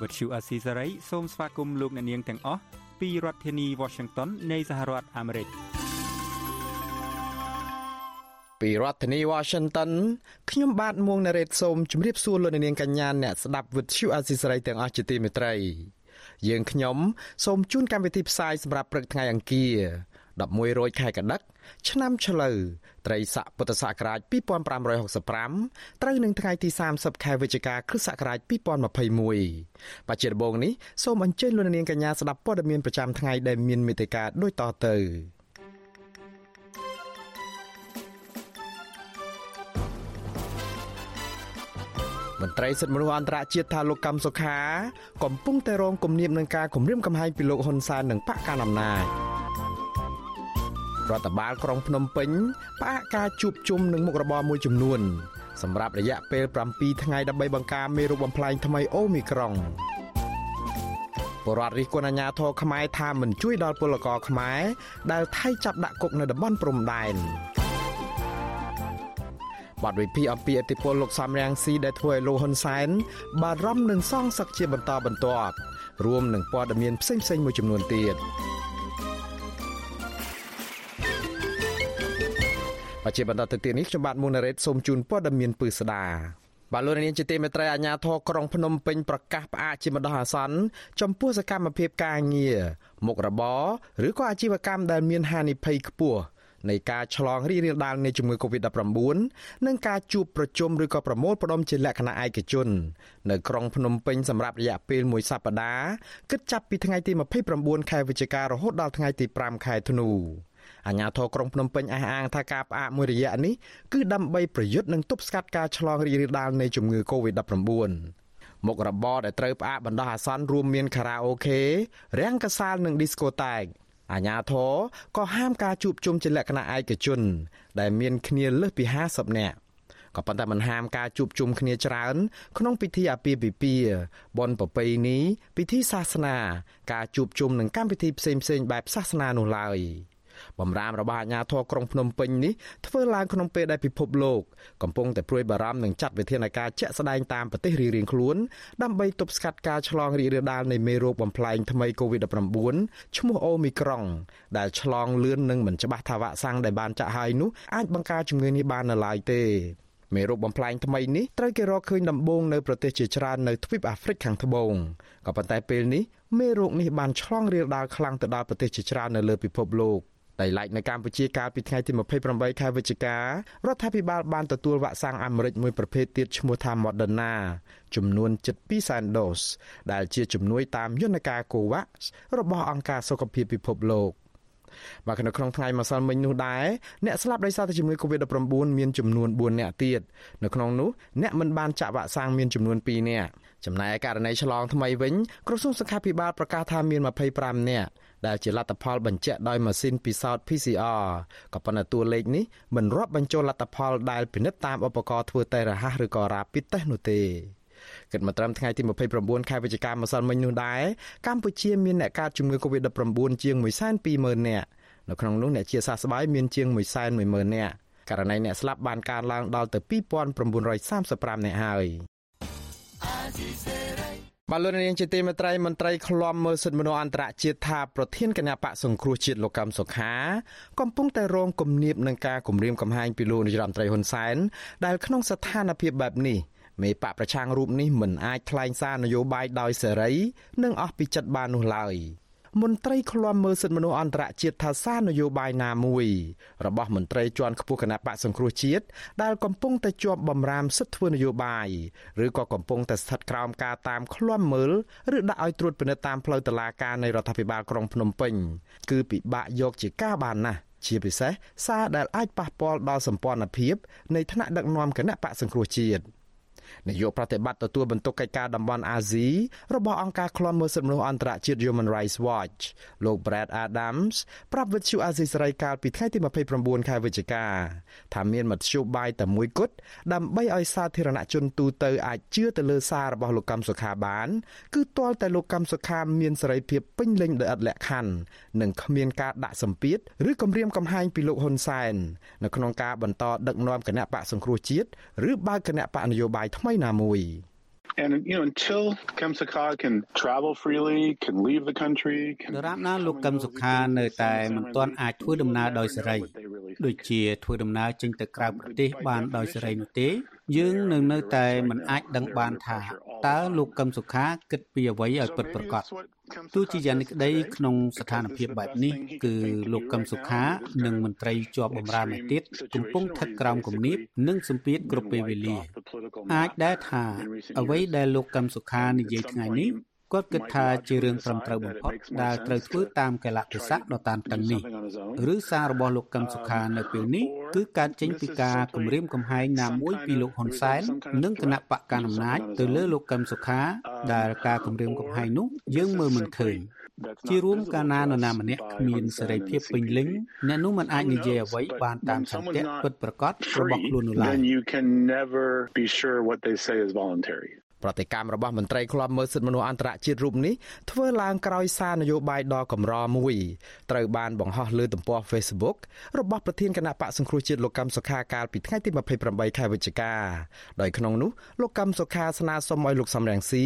វត្តឈូអាស៊ីសេរីសូមស្វាគមន៍លោកអ្នកនាងទាំងអស់ពីរដ្ឋធានី Washington នៃសហរដ្ឋអាមេរិកពីរដ្ឋធានី Washington ខ្ញុំបាទមួងណារ៉េតសូមជម្រាបសួរលោកអ្នកនាងកញ្ញាអ្នកស្ដាប់វិទ្យុអាស៊ីសេរីទាំងអស់ជាទីមេត្រី យើងខ្ញុំសូមជូនកម្មវិធីផ្សាយសម្រាប់ព្រឹកថ្ងៃអង្គារ 11រោចខែកដិកឆ្នាំឆ្លូវត្រីស័កពុទ្ធសករាជ2565ត្រូវនឹងថ្ងៃទី30ខែវិច្ឆិកាគ្រិស្តសករាជ2021បច្ចុប្បន្ននេះសូមអញ្ជើញលោកនាងកញ្ញាស្ដាប់ព័ត៌មានប្រចាំថ្ងៃដែលមានមេត្តាដូចតទៅមន្ត្រីសិទ្ធិមនុស្សអន្តរជាតិថាលោកកម្មសុខា កំពុងតែរងគំនាបនឹងការគំរាមកំហែងពីលោកហ៊ុនសែននិងបកកណ្ដាលអំណាច រដ្ឋបាលក្រុងភ្នំពេញផ្អាកការជួបជុំនឹងមុខរបរមួយចំនួន សម្រាប់រយៈពេល7ថ្ងៃដើម្បីបង្ការមេរោគបំផ្លាញថ្មីអូមីក្រុងបរដ្ឋរិះគន់អាញាធរខ្មែរថាមិនជួយដល់ពលករខ្មែរដែលថៃចាប់ដាក់គុកនៅតំបន់ព្រំដែនបាត់វិភាអំពីអធិពលលោកសំរាំងស៊ីដែលធ្វើឲ្យលោកហ៊ុនសែនបារម្ភនឹងសងសឹកជាបន្តបន្ទាប់រួមនឹងព័ត៌មានផ្សេងៗមួយចំនួនទៀត បច្ចុប្បន្នទៅទៀតនេះខ្ញុំបាទមុនណារ៉េតសូមជូនព័ត៌មានពឺស្ដាបាទលោកនាងជាទីមេត្រីអាជ្ញាធរក្រុងភ្នំពេញប្រកាសផ្អាកជាបណ្ដោះអាសន្នចំពោះសកម្មភាពការងារមុខរបរឬក៏អាជីវកម្មដែលមានហានិភ័យខ្ពស់នៃការឆ្លងរីករាលដាលនៃជំងឺ Covid-19 និងការជួបប្រជុំឬក៏ប្រមូលផ្ដុំជាលក្ខណៈឯកជន នៅក្រុងភ្នំពេញសម្រាប់រយៈពេលមួយសប្តាហ៍គិតចាប់ពីថ្ងៃទី29ខែវិច្ឆិការហូតដល់ថ្ងៃទី5ខែធ្នូ អាជ្ញាធរក្រុងភ្នំពេញអះអាងថាការផ្អាកមួយរយៈនេះគឺដើម្បីប្រយុទ្ធនឹងទប់ស្កាត់ការឆ្លងរីករាលដាលនៃជំងឺ Covid-19 មុខរបរដែលត្រូវផ្អាកបណ្ដោះអាសន្នរួមមានខារ៉ាអូខេរាំងកាសាលនិងឌីស្កូតេកអាញាធរក៏ហាមការជួបជុំជាលក្ខណៈឯកជន ដែលមានគ្នាលើសពី50នាក់ក៏ប៉ុន្តែមិនហាមការជួបជុំគ្នាច្រើន ក្នុងពិធីអាពាហ៍ពិពាហ៍បុណ្យប្រពៃណីពិធីសាសនា ការជួបជុំនិងកម្មវិធីផ្សេងៗបែបសាសនានោះឡើយ។ បំរាមរបស់អាជ្ញាធរក្រុងភ្នំពេញនេះធ្វើឡើងក្នុងពេលដែលពិភពលោកកំពុងតែព្រួយបារម្ភនឹងចាត់វិធានការជាក់ស្ដែងតាមប្រទេសរៀងៗខ្លួនដើម្បីទប់ស្កាត់ការឆ្លងរីករាលដាលនៃមេរោគបំផ្លែងថ្មី COVID-19 ឈ្មោះអូមីក្រុង ដែលឆ្លងលឿននិងមិនច្បាស់ថាវ៉ាក់សាំងដែលបានចាក់ហើយនោះអាចបង្ការជំងឺនេះបាននៅឡើយទេមេរោគបំផ្លាញថ្មីនេះត្រូវគេរកឃើញដំបូងនៅប្រទេសជាច្រើននៅទ្វីបអាហ្វ្រិកខាងត្បូងក៏ប៉ុន្តែពេលនេះមេរោគនេះបានឆ្លងរាលដាលខ្លាំងទៅដល់ប្រទេសជាច្រើននៅលើពិភពលោក ដោយឡែកនៅកម្ពុជាកាលពីថ្ងៃទី28ខែវិច្ឆិការដ្ឋាភិបាលបានទទួលវ៉ាក់សាំងអាមេរិកមួយប្រភេទទៀតឈ្មោះថា Moderna ចំនួន7.2សែនដូសដែលជាជំនួយតាមយន្តការ COVAX របស់អង្គការសុខភាពពិភពលោកបាទនៅក្នុងថ្ងៃម្សិលមិញនោះដែរអ្នកស្លាប់ដោយសារតែជំងឺ Covid-19 មានចំនួន4នាក់ទៀតនៅក្នុងនោះអ្នកមិនបានចាក់វ៉ាក់សាំងមានចំនួន2នាក់ ចំណែកករណីឆ្លងថ្មីវិញក្រសួងសុខាភិបាលប្រកាសថាមាន25នាក់ដែលជាលទ្ធផលបញ្ជាក់ដោយម៉ាស៊ីនពិសោធន៍ PCR ក៏ប៉ុន្តែតួលេខនេះមិនរាប់បញ្ចូលលទ្ធផលដែលពិនិត្យតាមឧបករណ៍ធ្វើតេស្តរហ័សឬក៏ Rapid Test នោះទេគិតមកត្រឹមថ្ងៃទី29ខែវិច្ឆិកាម្សិលមិញនោះដែរកម្ពុជាមានអ្នកកើតជំងឺ Covid-19 ជាង120,000នាក់នៅក្នុងនោះអ្នកជាសះស្បើយមានជាង110,000នាក់ករណីអ្នកស្លាប់បានកើនឡើងដល់ទៅ2935នាក់ហើយ បាទលោកនាងជាទីមេត្រីមន្ត្រីឃ្លាំមើលសិទ្ធិមនុស្សអន្តរជាតិថាប្រធានគណៈបកសង្គ្រោះជាតិលោកកម្មសុខា កំពុងតែរងគំនាបនឹងការគំរាមកំហែងពីលោកនាយរដ្ឋមន្ត្រីហ៊ុនសែនដែលក្នុងស្ថានភាពបែបនេះមេបកប្រឆាំងរូបនេះមិនអាចថ្លែងសារនយោបាយដោយសេរី និងអស់ពីចិត្តបាននោះឡើយ។ មន្ត្រីឃ្លាំមើលសិទ្ធិមនុស្សអន្តរជាតិថាសារនយោបាយណាមួយរបស់មន្ត្រីជាន់ខ្ពស់គណៈបកសង្គ្រោះជាតិដែលកំពុងតែជាប់បំរាមសិទ្ធិធ្វើនយោបាយឬក៏កំពុងតែស្ថិតក្រោមការតាមឃ្លាំមើលឬដាក់ឲ្យត្រួតពិនិត្យតាមផ្លូវតុលាការនៃរដ្ឋាភិបាលក្រុងភ្នំពេញគឺពិបាកយកជាការបានណាស់ជាពិសេសសារដែលអាចប៉ះពាល់ដល់សម្ព័ន្ធភាពនៃថ្នាក់ដឹកនាំគណៈបកសង្គ្រោះជាតិ នាយកប្រតិបត្តិទទួលបន្ទុកកិច្ចការតំបន់អាស៊ីរបស់អង្គការឃ្លាំមើលសិទ្ធិមនុស្សអន្តរជាតិ Human Rights Watch លោក Brad Adams ប្រាប់វិទ្យុអាស៊ីសេរីកាលពីថ្ងៃទី29ខែវិច្ឆិកាថាមានមធ្យោបាយតែមួយគត់ដើម្បីឲ្យសាធារណជនទូទៅអាចជឿទៅលើសាររបស់លោកកម្មសុខាបាន គឺទាល់តែលោកកម្មសុខាមានសេរីភាពពេញលេញដោយឥតលក្ខខណ្ឌនិងគ្មានការដាក់សម្ពាធឬគំរាមកំហែងពីលោកហ៊ុនសែននៅក្នុងការបន្តដឹកនាំគណៈបកសង្គ្រោះជាតិឬបើកគណៈបកនយោបាយថ្មីណាមួយ And you know until Kem Sokha can travel freely, can leave the country, can ដរាបណាលោកកឹមសុខានៅតែមិនទាន់អាចធ្វើដំណើរដោយសេរីដូចជាធ្វើដំណើរចេញទៅក្រៅប្រទេសបានដោយសេរីនោះទេ យើងនៅនៅតែមិនអាចដឹងបានថាតើលោកកឹមសុខាគិតពីអ្វីឲ្យពិតប្រាកដទោះជាយ៉ាងនេះក្តីក្នុងស្ថានភាពបែបនេះគឺលោកកឹមសុខា និងមន្ត្រីជាប់បម្រើឯទៀតកំពុងស្ថិតក្រោមគំនាបនិងសម្ពាធគ្រប់ពេលវេលាអាចដែរថាអ្វីដែលលោកកឹមសុខានិយាយថ្ងៃនេះ គាត់គិតថាជារឿងត្រឹមត្រូវបំផុតដែលត្រូវធ្វើតាមកលៈទេសៈដ៏តានតឹងនេះឬសាររបស់លោកកឹមសុខានៅពេលនេះគឺកើតចេញពីការគម្រាមកំហែងណាមួយពីលោកហ៊ុនសែននិងគណៈបកកណ្ដាលអំណាចទៅលើលោកកឹមសុខាដែលការគម្រាមកំហែងនោះយើងមើលមិនឃើញជារួមកាលណានរណាម្នាក់គ្មានសេរីភាពពេញលេញអ្នកនោះមិនអាចនិយាយអ្វីបានតាមឆន្ទៈពិតប្រាកដរបស់ខ្លួននោះឡើយ then you can never be sure what they say is voluntary ប្រតិកម្មរបស់មន្ត្រីឃ្លាំមើលសិទ្ធិមនុស្សអន្តរជាតិរូបនេះធ្វើឡើងក្រោយសារនយោបាយដ៏កម្រមួយត្រូវបានបង្ហោះលើទំព័រ Facebook របស់ប្រធានគណៈបកសង្គ្រោះជាតិលោកកម្មសុខាកាលពីថ្ងៃទី28ខែវិច្ឆិកាដោយក្នុងនោះលោកកម្មសុខាស្នើសុំឲ្យលោកសំរងស៊ី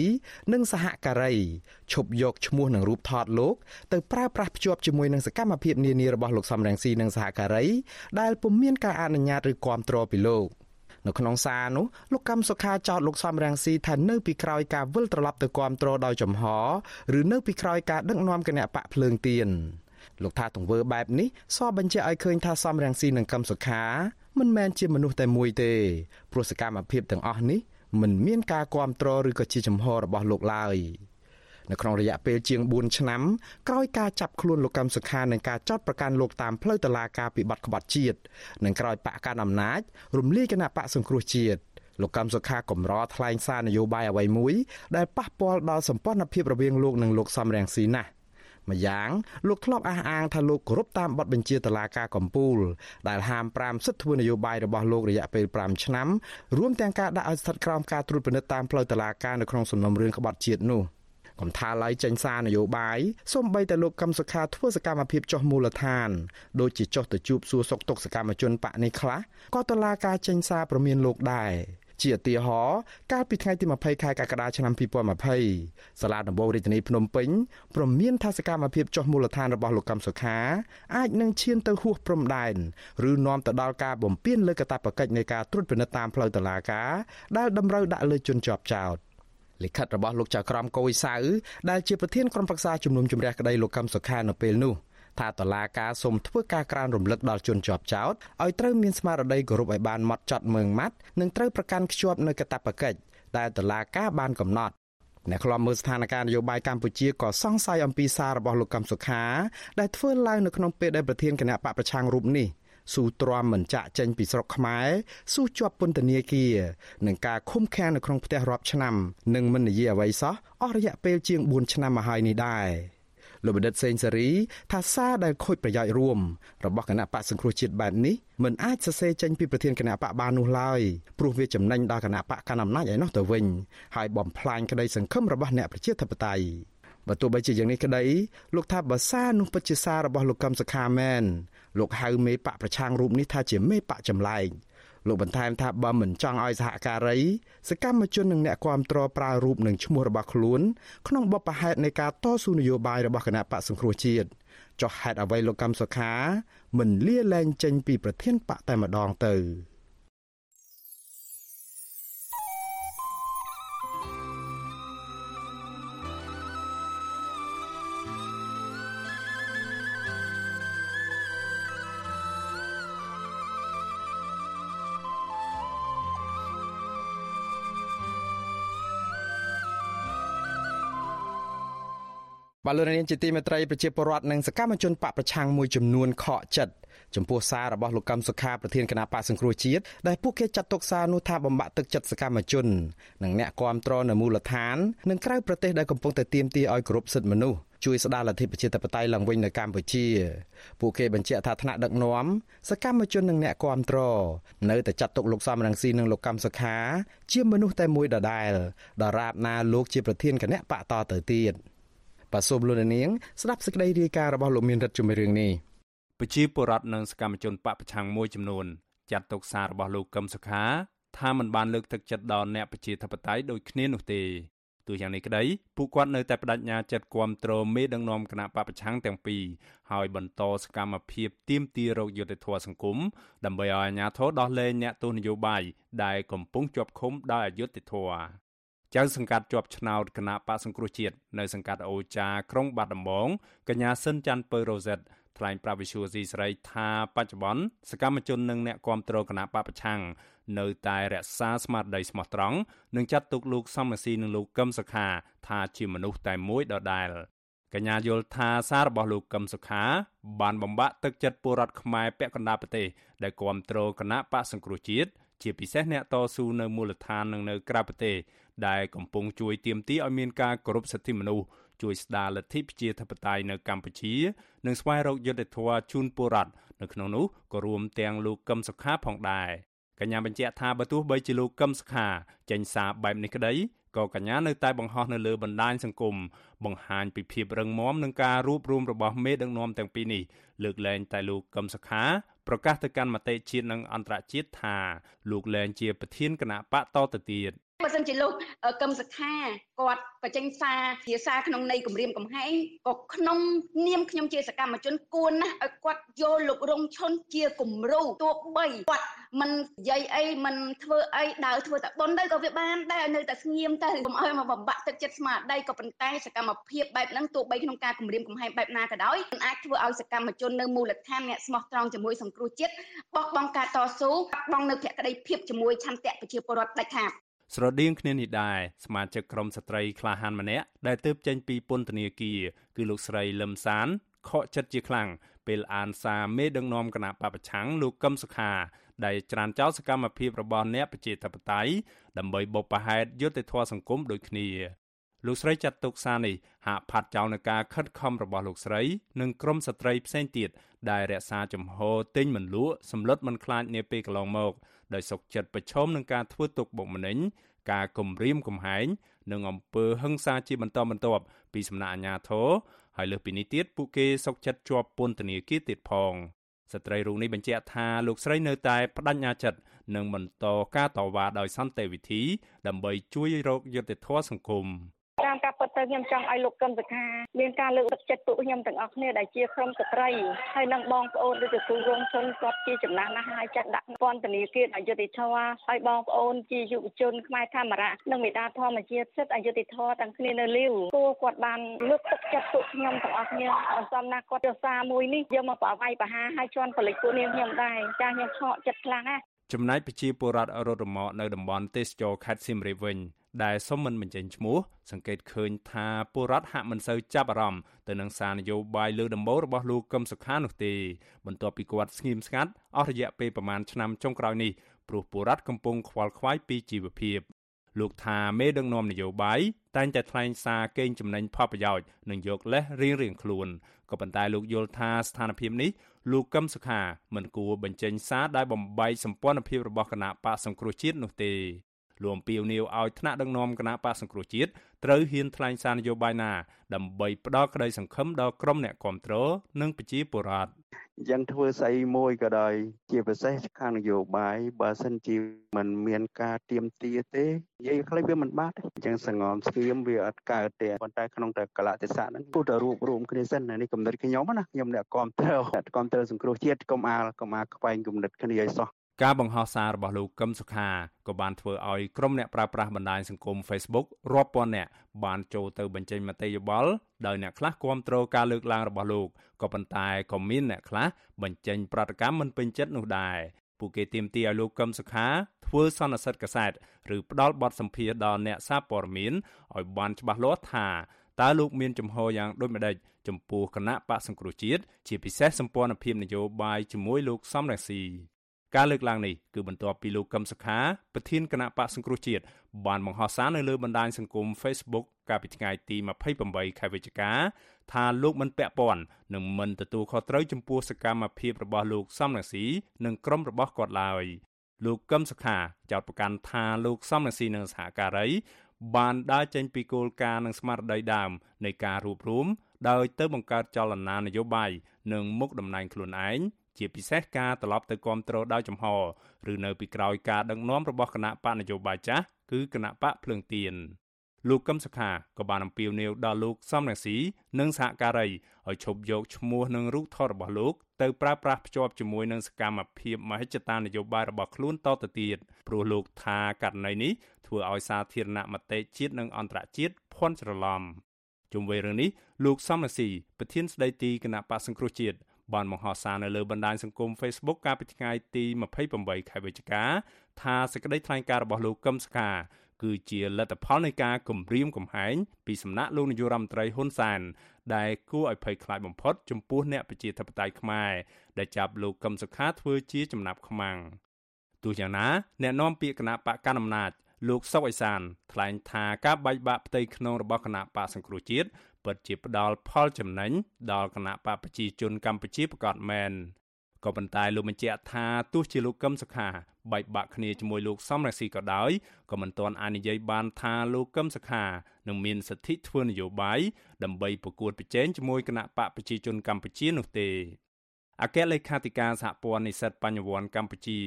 និងសហការីឈប់យកឈ្មោះនិងរូបថតលោកទៅប្រើប្រាស់ភ្ជាប់ជាមួយនឹងសកម្មភាពនានារបស់លោកសំរងស៊ីនិងសហការីដែលពុំមានការអនុញ្ញាតឬគាំទ្រពីលោក។ នៅក្នុងសារនោះលោកកម្មសុខាចោទលោកសំរងស៊ីថានៅពីក្រោយការវិលត្រឡប់ទៅគាំទ្រដោយចំហឬនៅពីក្រោយការដឹកនាំគណៈបកភ្លើងទៀនលោកថាទង្វើបែបនេះសបញ្ជាក់ឲ្យឃើញថាសំរងស៊ីនិងកម្មសុខាមិនមែនជាមនុស្សតែមួយទេព្រោះសកម្មភាពទាំងអស់នេះមិនមានការគាំទ្រឬក៏ជាចំហរបស់លោកឡើយ។ នៅក្នុងរយៈពេលជាង4ឆ្នាំក្រោយការចាប់ខ្លួនលោកកម្មសុខានិងការចោទប្រកាន់លោកតាមផ្លូវតុលាការពីបទក្បត់ជាតិនិងក្រោយបកកាន់អំណាចរំលាយគណៈបកសង្គ្រោះជាតិលោកកម្មសុខាកម្រថ្លែងសារនយោបាយអ្វីមួយដែលប៉ះពាល់ដល់សម្ព័ន្ធភាពរវាងលោកនិងលោកសំរងស៊ីណាស់ម្យ៉ាងលោកធ្លាប់អះអាងថាលោកគោរពតាមបទបញ្ជាតុលាការកំពូល ដែលហាម5សិទ្ធិធ្វើនយោបាយរបស់លោករយៈពេល5ឆ្នាំរួមទាំងការដាក់ឲ្យស្ថិតក្រោមការត្រួតពិនិត្យតាមផ្លូវតុលាការនៅក្នុងសំណុំរឿងក្បត់ជាតិនោះ។ កំថាឡៃចេញសារនយោបាយសូម្បីតែលោកកឹមសុខាធ្វើសកម្មភាពចុះមូលដ្ឋានដូចជាចុះទៅជួបសួរសុខទុក្ខសកម្មជនបកនេះខ្លះក៏តឡាការចេញសារព្រមានលោកដែរជាឧទាហរណ៍កាលពីថ្ងៃទី20ខែកក្កដាឆ្នាំ2020សាលាដំបងរាជធានីភ្នំពេញព្រមានថាសកម្មភាពចុះមូលដ្ឋានរបស់លោកកឹមសុខាអាចនឹងឈានទៅហួសព្រំដែនឬនាំទៅដល់ការបំពានលើកាតព្វកិច្ចនៃការត្រួតពិនិត្យតាមផ្លូវតុលាការដែលតម្រូវដាក់លើជនជាប់ចោត លិខិតរបស់លោកចៅក្រមកុយសៅដែលជាប្រធានក្រុមប្រឹក្សាជំនុំជម្រះក្តីលោកកឹមសុខានៅពេលនោះថាតឡាការសូមធ្វើការក្រានរំលឹកដល់ជនជាប់ចោតឲ្យត្រូវមានស្មារតីគោរពឲ្យបានម៉ត់ចត់មើងម៉ាត់និងត្រូវប្រកាន់ខ្ជាប់នៅកាតព្វកិច្ចដែលតឡាការបានកំណត់អ្នកខ្លំមើលស្ថានភាពនយោបាយកម្ពុជាក៏សង្ស័យអំពីសាររបស់លោកកឹមសុខាដែលធ្វើឡើងនៅក្នុងពេលដែលប្រធានគណៈបកប្រឆាំងរូបនេះ ស៊ូទ្រាំមិនចាក់ចេញពីស្រុកខ្មែរស៊ូជាប់ពន្ធនាគារនឹងការឃុំឃាំងនៅក្នុងផ្ទះរាប់ឆ្នាំនិងមិននិយាយអ្វីសោះអស់រយៈពេលជាង4ឆ្នាំមកហើយនេះដែរលោកបណ្ឌិតសេងសេរីថាសារដែលខូចប្រយោជន៍រួមរបស់គណៈបកសង្គ្រោះជាតិបែបនេះមិនអាចសរសេរចេញពីប្រធានគណៈបកបាននោះឡើយព្រោះវាចំណេញដល់គណៈបកកណ្ដាលអំណាចឯនោះទៅវិញហើយបំផ្លាញក្តីសង្ឃឹមរបស់អ្នកប្រជាធិបតេយ្យបើទោះបីជាយ៉ាងនេះក្តីលោកថាបើសារនោះពិតជាសាររបស់លោកកឹមសុខាមែន លោកហៅមេបកប្រឆាំងរូបនេះថាជាមេបកចម្លែកលោកបន្ថែមថាបើមិនចង់ឲ្យសហការីសកម្មជននិងអ្នកគាំទ្រប្រើរូបនិងឈ្មោះរបស់ខ្លួនក្នុងបបផហេតុនៃការតស៊ូនយោបាយរបស់គណៈបកសង្គ្រោះជាតិចុះហេតុអ្វីលោកកម្មសុខាមិនលាលែងចេញពីប្រធានបកតែម្ដងទៅ បាទលោកនាងជាទីមេត្រីប្រជាពលរដ្ឋនិងសកម្មជនបកប្រឆាំងមួយចំនួនខកចិត្តចំពោះសាររបស់លោកកឹមសុខាប្រធានគណៈបកសង្គ្រោះជាតិដែលពួកគេចាត់ទុកសារនោះថាបំបាក់ទឹកចិត្តសកម្មជននិងអ្នកគាំទ្រនៅមូលដ្ឋាននិងក្រៅប្រទេសដែលកំពុងតែទាមទារឲ្យគោរពសិទ្ធិមនុស្សជួយស្ដារលទ្ធិប្រជាធិបតេយ្យឡើងវិញនៅកម្ពុជាពួកគេបញ្ជាក់ថាថ្នាក់ដឹកនាំសកម្មជននិងអ្នកគាំទ្រនៅតែចាត់ទុកលោកសំរងស៊ីនិងលោកកម្មសុខា ជាមនុស្សតែមួយដដែលដរាបណាលោកជាប្រធានគណៈបកតទៅទៀត បាទសូមលោកនាងស្ដាប់សេចក្តីរាយការណ៍របស់លោកមានរិទ្ធជំរឿននេះប្រជាពលរដ្ឋនិងសកម្មជនបកប្រឆាំងមួយចំនួនចាត់ទុកសាររបស់លោកកឹមសុខាថាมันបានលើកទឹកចិត្តដល់អ្នកប្រជាធិបតេយ្យដូចគ្នានោះទេទោះយ៉ាងនេះក្តីពួកគាត់នៅតែបដិញ្ញាចិត្តគាំទ្រមេដឹកនាំគណៈបពប្រឆាំងទាំងពីរហើយបន្តសកម្មភាពទាមទាររោគយុត្តិធម៌សង្គមដើម្បីឲ្យអាជ្ញាធរដោះលែងអ្នកទោសនយោបាយដែលកំពុងជាប់ឃុំដោយអយុត្តិធម៌ ចៅសង្កាត់ជាប់ឆ្នោតគណៈបកសង្គ្រោះជាតិនៅសង្កាត់អូចាក្រុងបាត់ដំបងកញ្ញាសិនច័ន្ទពៅរ៉ូសិតថ្លែងប្រាប់វិសុយស៊ីស្រីថាបច្ចុប្បន្នសកម្មជននិងអ្នកគាំទ្រគណៈបពប្រឆាំងនៅតែរក្សាស្មារតីស្មោះត្រង់និងចាត់ទុកលោកសំរងស៊ីនិងលោកកឹមសុខា ថាជាមនុស្សតែមួយដដែលកញ្ញាយល់ថាសាររបស់លោកកឹមសុខា បានបំបាក់ទឹកចិត្តពលរដ្ឋខ្មែរពាក់កណ្ដាលប្រទេសដែលគាំទ្រគណៈបកសង្គ្រោះជាតិជាពិសេសអ្នកតស៊ូនៅមូលដ្ឋាននិងនៅក្រៅប្រទេស ដែលកំពុងជួយទាមទារឲ្យមានការគោរពសិទ្ធិមនុស្សជួយស្ដារលទ្ធិប្រជាធិបតេយ្យនៅកម្ពុជា និងស្វែងរកយុត្តិធម៌ជូនពលរដ្ឋនៅក្នុងនោះក៏រួមទាំងលោកកឹមសុខាផងដែរកញ្ញាបញ្ជាក់ថាបើទោះបីជាលោកកឹមសុខាចេញសារបែបនេះក្តីក៏កញ្ញានៅតែបង្ហោះនៅលើបណ្ដាញសង្គមបង្ហាញពីភាពរឹងមាំនឹងការរួបរวมរបស់មេដឹកនាំទាំងពីរនេះលើកលែងតែលោកកឹមសុខាប្រកាសទៅកាន់មតិជាតិនិងអន្តរជាតិថាលោកលែងជាប្រធានគណៈបកតទៅទៀត បើសិនជាលោកកឹមសុខាគាត់បញ្ចេញសារភាសាក្នុងន័យគម្រាមកំហែងក៏ក្នុងនាមខ្ញុំជាសកម្មជនគួរណាស់ឲ្យគាត់យកលោករងឈុនជាគំរូទោះបីគាត់មិននិយាយអីមិនធ្វើអីដើរធ្វើតែប៉ុនទៅក៏វាបានដែរនៅតែស្ងៀមទៅកុំឲ្យមកបំបាក់ទឹកចិត្តស្មារតីក៏ប៉ុន្តែសកម្មភាពបែបហ្នឹងទោះបីក្នុងការគម្រាមកំហែងបែបណាក៏ដោយមិនអាចធ្វើឲ្យសកម្មជននៅមូលដ្ឋានអ្នកស្មោះត្រង់ជាមួយសង្គ្រោះជាតិបោះបង់ការតស៊ូបាត់បង់នៅភក្តីភាពជាមួយឆន្ទៈប្រជាពលរដ្ឋដាច់ខាត ស្រដៀងគ្នានេះដែរសមាជិកក្រុមស្ត្រីក្លាហានម្នាក់ដែលទើបចេញពីពន្ធនាគារគឺលោកស្រីលឹមសានខកចិត្តជាខ្លាំងពេលអានសារមេដឹកនាំគណៈបពប្រឆាំងលោកកឹមសុខាដែលច្រានចោលសកម្មភាពរបស់អ្នកប្រជាធិបតេយ្យដើម្បីបុព្វហេតុយុត្តិធម៌សង្គមដូចគ្នាលោកស្រីចាត់ទុកសារនេះហាក់ផាត់ចោលនឹងការខិតខំរបស់លោកស្រី និងក្រុមស្ត្រីផ្សេងទៀតដែលរក្សាចំហទិញមិនលក់សម្លុតមិនខ្លាចនាពេលកន្លងមក ដោយសុកចិត្តប្រឈមនឹងការធ្វើទុកបុកម្នេញការគំរាមកំហែងនិងអំពើហិង្សាជាបន្តបន្ទាប់ពីសំណាក់អាជ្ញាធរហើយលើសពីនេះទៀតពួកគេសុកចិត្តជាប់ពន្ធនាគារទៀតផងស្ត្រីរូបនេះបញ្ជាក់ថាលោកស្រីនៅតែបដិញ្ញាចិត្តនឹងបន្តការតវ៉ាដោយសន្តិវិធីដើម្បីជួយរកយុត្តិធម៌សង្គមតាមការពិត ទៅខ្ញុំចង់ឲ្យលោកកឹមសុខាមានការលើកទឹកចិត្តពួកខ្ញុំទាំងអស់គ្នាដែលជាក្រុមស្ត្រីហើយនិងបងប្អូនដូចជាគ្រូរងជនគាត់ជាចំណាស់ណាស់ហើយចាត់ដាក់ពន្ធនាគារអយុធធម៌ហើយបងប្អូនជាយុវជនខ្មែរធម្មរៈនិងមេដាធម្មជាតិសិទ្ធិអយុធធម៌ទាំងគ្នានៅលាវគួរគាត់បានលើកទឹកចិត្តពួកខ្ញុំទាំងអស់គ្នាអសំណាគាត់យកសារមួយនេះយកមកប្រវាយបហាឲ្យជន់ពលិចពួកនាងខ្ញុំដែរចាខ្ញុំឆក់ចិត្តខ្លាំងណាស់ចំណែកប្រជាពលរដ្ឋរត់រមាក់នៅតំបន់ទេសចរខេត្តសៀមរាបវិញ ដែលសុំមិនបញ្ចេញឈ្មោះសង្កេតឃើញថាពលរដ្ឋហាក់មិនសូវចាប់អារម្មណ៍ទៅនឹងសារនយោបាយលើដំបូលរបស់លោកកឹមសុខានោះទេបន្ទាប់ពីគាត់ស្ងៀមស្ងាត់អស់រយៈពេលប្រមាណឆ្នាំចុងក្រោយនេះព្រោះពលរដ្ឋកំពុងខ្វល់ខ្វាយពីជីវភាពលោកថាមេដឹកនាំនយោបាយតែងតែថ្លែងសារកេងចំណេញផលប្រយោជន៍និងយកលេសរៀងរៀងខ្លួនក៏ប៉ុន្តែលោកយល់ថាស្ថានភាពនេះលោកកឹមសុខាមិនគួរបញ្ចេញសារដែលបំបីសម្ព័ន្ធភាពរបស់គណៈបកសង្គ្រោះជាតិនោះទេ លោកអំពីវនីវឲ្យថ្នាក់ដឹកនាំគណៈបកសង្គ្រោះជាតិត្រូវហ៊ានថ្លែងសារនយោបាយណា ដើម្បីផ្ដល់ក្តីសង្ឃឹមដល់ក្រុមអ្នកគាំទ្រនិងប្រជាពលរដ្ឋអញ្ចឹងធ្វើស្អីមួយក៏ដោយជាពិសេសខាងនយោបាយបើសិនជាมันមានការទៀមទាទេនិយាយខ្លីវាមិនបាត់អញ្ចឹងសងំស្គៀមវាអត់កើតទេប៉ុន្តែក្នុងតែកលៈទេសៈហ្នឹងពុទ្ធរូបរួមគ្នាសិននេះគំនិតខ្ញុំណាខ្ញុំអ្នកគាំទ្រអ្នកគាំទ្រសង្គ្រោះជាតិកុំអាលកុំអាខ្វែងគំនិតគ្នាឲ្យសោះ ការបង្ហោះសាររបស់លោកកឹមសុខាក៏បានធ្វើឲ្យក្រុមអ្នកប្រើប្រាស់បណ្ដាញសង្គម Facebook រាប់ពាន់នាក់បានចូលទៅបញ្ចេញមតិយោបល់ដោយអ្នកខ្លះគាំទ្រការលើកឡើងរបស់លោកក៏ប៉ុន្តែក៏មានអ្នកខ្លះបញ្ចេញប្រតិកម្មមិនពេញចិត្តនោះដែរពួកគេទាមទារឲ្យលោកកឹមសុខាធ្វើសន្និសីទកាសែតឬផ្ដាល់បទសម្ភាសន៍ដល់អ្នកសារព័ត៌មានឲ្យបានច្បាស់លាស់ថាតើលោកមានចំហយ៉ាងដូចម្តេចចំពោះគណៈបកសង្គ្រោះជាតិជាពិសេសសម្ព័ន្ធភាពនយោបាយជាមួយលោកសំរងស៊ី ការលើកឡើងនេះគឺបន្ទាប់ពីលោកកឹមសុខាប្រធានគណៈបកសង្គ្រោះជាតិបានបង្ហោះសារនៅលើបណ្ដាញសង្គម Facebook កាលពីថ្ងៃទី28ខែវិច្ឆិកាថាលោកមិនពាក់ព័ន្ធនិងមិនទទួលខុសត្រូវចំពោះសកម្មភាពរបស់លោកសំរងស៊ីនិងក្រុមរបស់គាត់ឡើយលោកកឹមសុខាចោទប្រកាន់ថាលោកសំរងស៊ីនិងសហការី បានដើរចេញពីគោលការណ៍និងស្មារតីដើមនៃការរួបរวมដោយទៅបង្កើតចលនានយោបាយនិងមុខតំណែងខ្លួនឯង ជាពិសេសការត្រឡប់ទៅគ្រប់គ្រងដោយចំហឬនៅពីក្រោយការដឹកនាំរបស់គណៈបកនយោបាយចាស់គឺគណៈបកភ្លើងទៀនលោកកឹមសុខាក៏បានអំពាវនាវដល់លោកសំរងស៊ីនិងសហការីឲ្យឈប់យកឈ្មោះនិងរូបថតរបស់លោកទៅប្រើប្រាស់ភ្ជាប់ជាមួយនឹងសកម្មភាពមហិច្ឆតានយោបាយរបស់ខ្លួនតទៅទៀតព្រោះលោកថាករណីនេះធ្វើឲ្យសាធារណមតិជាតិនិងអន្តរជាតិភ័ន្តច្រឡំជុំវិញរឿងនេះលោកសំរងស៊ីប្រធានស្ដីទីគណៈបកសង្គ្រោះជាតិ បានបង្ហោះសារនៅលើបណ្ដាញសង្គម Facebook កាលពីថ្ងៃទី28ខែវិច្ឆិកាថាសេចក្តីថ្លែងការណ៍របស់លោកកឹមសុខាគឺជាលទ្ធផលនៃការគម្រាមកំហែងពីសំណាក់លោកនាយករដ្ឋមន្ត្រីហ៊ុនសែនដែលគួរឲ្យភ័យខ្លាចបំផុតចំពោះអ្នកប្រជាធិបតេយ្យខ្មែរដែលចាប់លោកកឹមសុខាធ្វើជាចំណាប់ខ្មាំងទោះយ៉ាងណាអ្នកនាំពាក្យគណៈបកកណ្ដាលអំណាចលោកសុកអេសានថ្លែងថាការបែកបាក់ផ្ទៃក្នុងរបស់គណៈបកសង្គ្រោះជាតិ ពិតជាផ្ដល់ផលចំណេញដល់គណៈបកប្រជាជនកម្ពុជាប្រកាសមែនក៏ប៉ុន្តែលោកបញ្ជាក់ថាទោះជាលោកកឹមសុខាបែកបាក់គ្នាជាមួយលោកសំរងស៊ីក៏ដោយក៏មិនទាន់អាចនិយាយបានថាលោកកឹមសុខានឹងមានសិទ្ធិធ្វើនយោបាយដើម្បីប្រកួតប្រជែងជាមួយគណៈបកប្រជាជនកម្ពុជានោះទេអគ្គលេខាធិការសហព័ន្ធនិស្សិតបញ្ញវន្តកម្ពុជា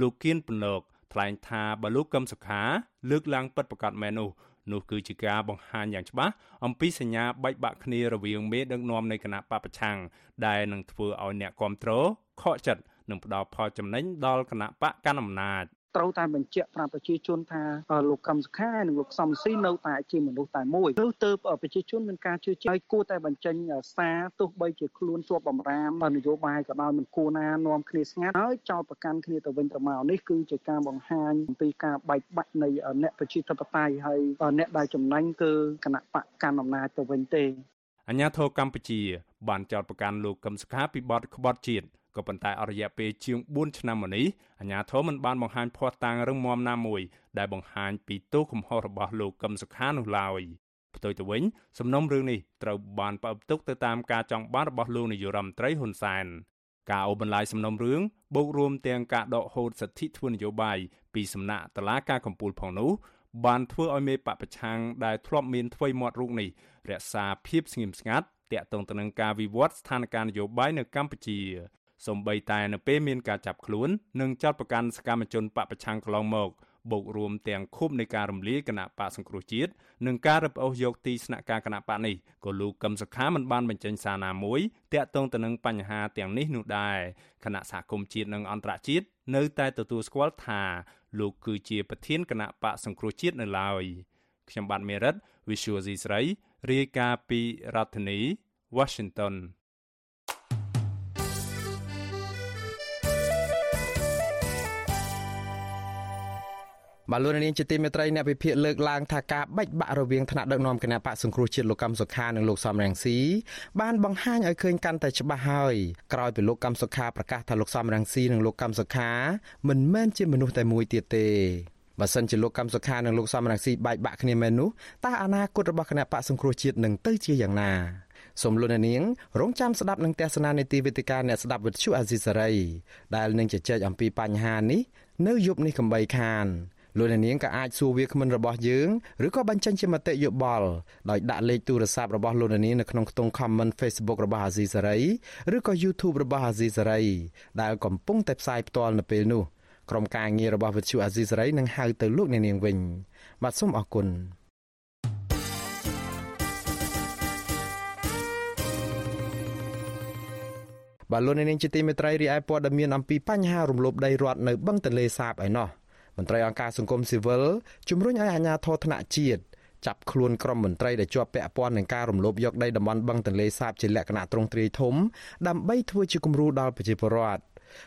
លោកគៀនពន្លកថ្លែងថាបើលោកកឹមសុខាលើកឡើងពិតប្រាកដមែននោះ នោះគឺជាការបង្ហាញយ៉ាងច្បាស់អំពីសញ្ញាបែកបាក់គ្នារវាងមេដឹកនាំនៃគណៈបពប្រឆាំងដែលនឹងធ្វើឲ្យអ្នកគ្រប់គ្រងខកចិត្តនិងផ្ដល់ផលចំណេញដល់គណៈបកកណ្ដាលអំណាច ត្រូវតែបញ្ជាក់ប្រាប់ប្រជាជនថាលោកកឹមសុខានិងលោកសំស៊ីនៅតែជាមនុស្សតែមួយនោះទៅប្រជាជនមានការជឿជាក់ហើយគួរតែបញ្ចេញសារទោះបីជាខ្លួនជាប់បំរាមនយោបាយក៏ដោយមិនគួរណានាំគ្នាស្ងាត់ហើយចោទប្រកាន់គ្នាទៅវិញទៅមកនេះគឺជាការបង្ហាញអំពីការបែកបាក់នៃអ្នកប្រជាធិបតេយ្យហើយអ្នកដែលចំណេញគឺគណៈបកកាន់អំណាចទៅវិញទេអញ្ញាធរកម្ពុជាបានចោទប្រកាន់លោកកឹមសុខាពីបទក្បត់ជាតិ ក៏ប៉ុន្តែអរិយាពេលជាង4ឆ្នាំមកនេះអាជ្ញាធរមិនបានបង្ហាញភស្តុតាងរឹងមាំណាមួយ ដែលបង្ហាញពីទោសកំហុសរបស់លោកកឹមសុខានោះឡើយផ្ទុយទៅវិញសំណុំរឿងនេះត្រូវបានបើកទុកទៅតាមការចង់បានរបស់លោកនាយរដ្ឋមន្ត្រីហ៊ុនសែនការអូបន្លាយសំណុំរឿងបូករួមទាំងការដកហូតសិទ្ធិធ្វើនយោបាយពីសំណាក់តឡាការកម្ពុជាផងនោះបានធ្វើឲ្យមេបពប្រឆាំងដែលធ្លាប់មានធ្វើមាត់រូបនេះរក្សាភាពស្ងៀមស្ងាត់តាក់ទងទៅនឹងការវិវត្តស្ថានភាពនយោបាយនៅកម្ពុជា សំបីតែនៅពេលមានការចាប់ខ្លួននិងចាត់ប្រកាន់សកម្មជនបពប្រឆាំងកន្លងមកបូករួមទាំងខុបនៃការរំលាយគណៈបកសង្គ្រោះជាតិនិងការរឹបអូសយកទីស្នាក់ការគណៈបកនេះក៏លោកកឹមសុខាមិនបានបញ្ចេញសារណាមួយតាក់ទងទៅនឹងបញ្ហាទាំងនេះនោះដែរគណៈសហគមន៍ជាតិនិងអន្តរជាតិនៅតែទទួលស្គាល់ថាលោកគឺជាប្រធានគណៈបកសង្គ្រោះជាតិនៅឡើយខ្ញុំបាទមេរិត Visual C ស្រីរាយការណ៍ពីរដ្ឋធានី Washington បាទលោកនាងជាទីមេត្រីអ្នកវិភាគលើកឡើងថាការបែកបាក់រវាងថ្នាក់ដឹកនាំគណៈបកសង្គ្រោះជាតិលោកកម្មសុខានិងលោកសំរងស៊ីបានបង្ហាញឲ្យឃើញកាន់តែច្បាស់ហើយក្រោយពីលោកកម្មសុខាប្រកាសថាលោកសំរងស៊ីនិងលោកកម្មសុខាមិនមែនជាមនុស្សតែមួយទៀតទេបើសិនជាលោកកម្មសុខានិងលោកសំរងស៊ីបែកបាក់គ្នាមែននោះតើអនាគតរបស់គណៈបកសង្គ្រោះជាតិនឹងទៅជាយ៉ាងណាសូមលោកនាងរងចាំស្ដាប់នឹងទស្សនានីតិវិទ្យាអ្នកស្ដាប់វិទ្យុអាស៊ីសេរីដែលនឹងជជែកអំពីបញ្ហានេះនៅយប់នេះកំបីខាន លោកអ្នកនាងក៏អាចសួរវាគ្មិនរបស់យើងឬក៏បញ្ចេញជាមតិយោបល់ដោយដាក់លេខទូរស័ព្ទរបស់លោកអ្នកនាងនៅក្នុងខ្ទង់ comment Facebook របស់អាស៊ីសេរីឬក៏ YouTube របស់អាស៊ីសេរីដែលកំពុងតែផ្សាយផ្ទាល់នៅពេលនេះក្រុមការងាររបស់វិទ្យុអាស៊ីសេរីនឹងហៅទៅលោកអ្នកនាងវិញបាទសូមអរគុណបាទលោកនាងជាទីមេត្រីរីឯព័ត៌មានអំពីបញ្ហារំលោភដីរដ្ឋនៅបឹងទន្លេសាបឯណោះ មន្ត្រីអង្គការសង្គមស៊ីវិលជំរុញឲ្យអាជ្ញាធរថ្នាក់ជាតិចាប់ខ្លួនក្រុមមន្ត្រីដែលជាប់ពាក់ព័ន្ធនឹងការរំលោភយកដីតំបន់បឹងទន្លេសាបជាលក្ខណៈទ្រង់ទ្រាយធំដើម្បីធ្វើជាគំរូដល់ប្រជាពលរដ្ឋ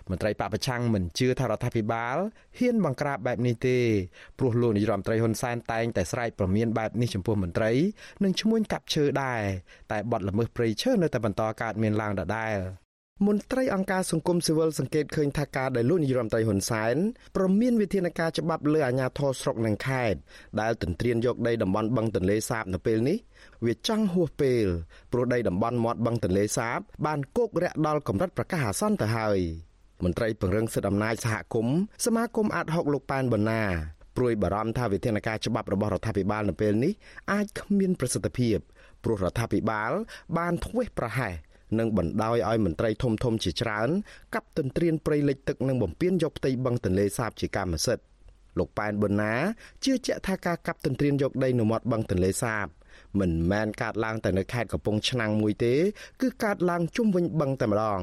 មន្ត្រីបពប្រឆាំងមិនជឿថារដ្ឋាភិបាលហ៊ានបង្ក្រាបបែបនេះទេព្រោះលោកនាយរដ្ឋមន្ត្រីហ៊ុនសែនតែងតែស្រែកប្រមានបែបនេះចំពោះមន្ត្រីនិងឈ្មួញកាប់ឈើដែរតែបទល្មើសព្រៃឈើនៅតែបន្តកើតមានឡើងដដែល មន្ត្រីអង្គការសង្គមស៊ីវិលសង្កេតឃើញថាការដែលលោកនាយរដ្ឋមន្ត្រីហ៊ុនសែនប្រមានវិធានការច្បាប់លើអាជ្ញាធរស្រុកនិងខេត្តដែលទន្ទ្រានយកដីតំបន់បឹងទន្លេសាបនៅពេលនេះវាចង់ហួសពេលព្រោះដីតំបន់មាត់បឹងទន្លេសាប បានគោករាក់ដល់កម្រិតប្រកាសអាសន្នទៅហើយមន្ត្រីពង្រឹងសិទ្ធិអំណាចសហគមន៍សមាគមអាត60លោកប៉ែនបូណាព្រួយបារម្ភថាវិធានការច្បាប់របស់រដ្ឋាភិបាលនៅពេលនេះអាចគ្មានប្រសិទ្ធភាពព្រោះរដ្ឋាភិបាល បានធ្វេសប្រហែស និងបណ្ដោយឲ្យមន្ត្រីធំធំជាច្រើនកាប់ទន្ទ្រានព្រៃលិចទឹកនិងបំពេញយកផ្ទៃបឹងទន្លេសាបជាកម្មសិទ្ធិលោកប៉ែនប៊ុនណាជឿជាក់ថាការកាប់ទន្ទ្រានយកដីនៅមាត់បឹងទន្លេសាបមិនមែនកើតឡើងតែនៅខេត្តកំពង់ឆ្នាំងមួយទេ គឺកើតឡើងជុំវិញបឹងតែម្ដង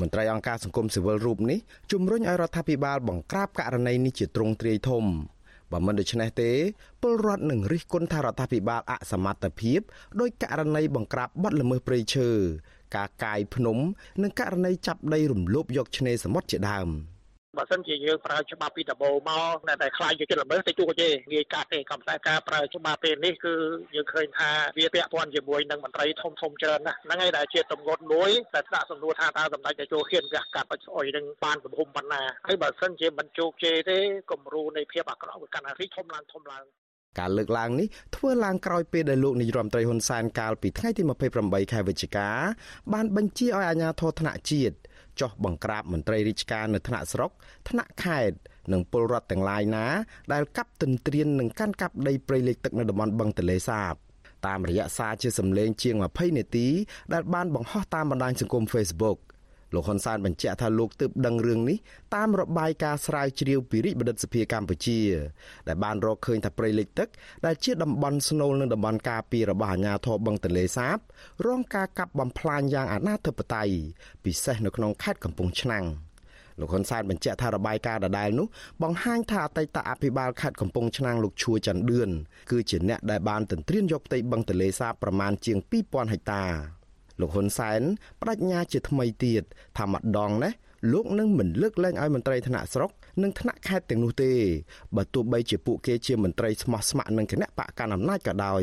មន្ត្រីអង្គការសង្គមស៊ីវិលរូបនេះជំរុញឲ្យរដ្ឋាភិបាលបង្ក្រាបករណីនេះជាទ្រង់ទ្រាយធំបើមិនដូច្នេះទេពលរដ្ឋនឹងរិះគន់ថារដ្ឋាភិបាលអសមត្ថភាពដោយករណីបង្ក្រាបបទល្មើសព្រៃឈើ ការកាយភ្នំ និងករណីចាប់ដីរំលោភយកឆ្នេរសមុទ្រជាដើម។បើសិនជាយើងប្រើច្បាប់ពីដំបូងមកតែតែខ្លាចជាចិត្តល្មើសទៅជួទេងាយកាត់ទេកំតែការប្រើច្បាប់ពេលនេះគឺយើងឃើញថាវាពាក់ព័ន្ធជាមួយនឹងមន្ត្រីធំធំច្រើនណាស់ហ្នឹងហើយដែលជាទំងន់មួយតែស្ដាក់សំណួរថាតើសម្ដេចតេជោហ៊ានវះកាត់អុយនឹងបានទំហំប៉ុណ្ណាហើយបើសិនជាមិនជោគជ័យទេគំរូនៃភាពអាក្រក់វាកាន់តែរីកធំឡើងធំឡើង ការលើកឡើងនេះធ្វើឡើងក្រោយពេលដែលលោកនាយរដ្ឋមន្ត្រីហ៊ុនសែនកាលពីថ្ងៃទី28ខែវិច្ឆិកាបានបញ្ជាឲ្យអាជ្ញាធរថ្នាក់ជាតិចោះបង្ក្រាបមន្ត្រីរាជការនៅថ្នាក់ស្រុកថ្នាក់ខេត្តនិងពលរដ្ឋទាំងឡាយណា ដែលកាប់ទន្ទ្រាននិងកាន់កាប់ដីព្រៃលិចទឹកនៅតំបន់បឹងទន្លេសាបតាមរយៈសារជាសម្លេងជាង20នាទីដែលបានបង្ហោះតាមបណ្ដាញសង្គម Facebook លោកហ៊ុនសែនបញ្ជាក់ថាលោកទើបដឹងរឿងនេះតាមរបាយការណ៍ស្រាវជ្រាវពីរាជបណ្ឌិតសភាកម្ពុជា ដែលបានរកឃើញថាព្រៃលិចទឹកដែលជាតំបន់ស្នូលនិងតំបន់ការពាររបស់អាជ្ញាធរបឹងទន្លេសាប រងការកាប់បំផ្លាញយ៉ាងអនាធិបតេយ្យពិសេសនៅក្នុងខេត្តកំពង់ឆ្នាំងលោកហ៊ុនសែនបញ្ជាក់ថារបាយការណ៍ដដែលនោះបង្ហាញថាអតីតអភិបាលខេត្តកំពង់ឆ្នាំងលោកឈួរច័ន្ទឌឿនគឺជាអ្នកដែលបានទន្ទ្រានយកផ្ទៃបឹងទន្លេសាបប្រមាណជាង2000ហិកតា លោកហ៊ុនសែនបដិញ្ញាជាថ្មីទៀតថាម្ដងណាលោកនឹងមិនលើកលែងឲ្យមន្ត្រីថ្នាក់ស្រុកនិងថ្នាក់ខេត្តទាំងនោះទេបើទោះបីជាពួកគេជាមន្ត្រីស្មោះស្ម័គ្រនឹងគណៈបកកណ្ដាលអំណាចក៏ដោយ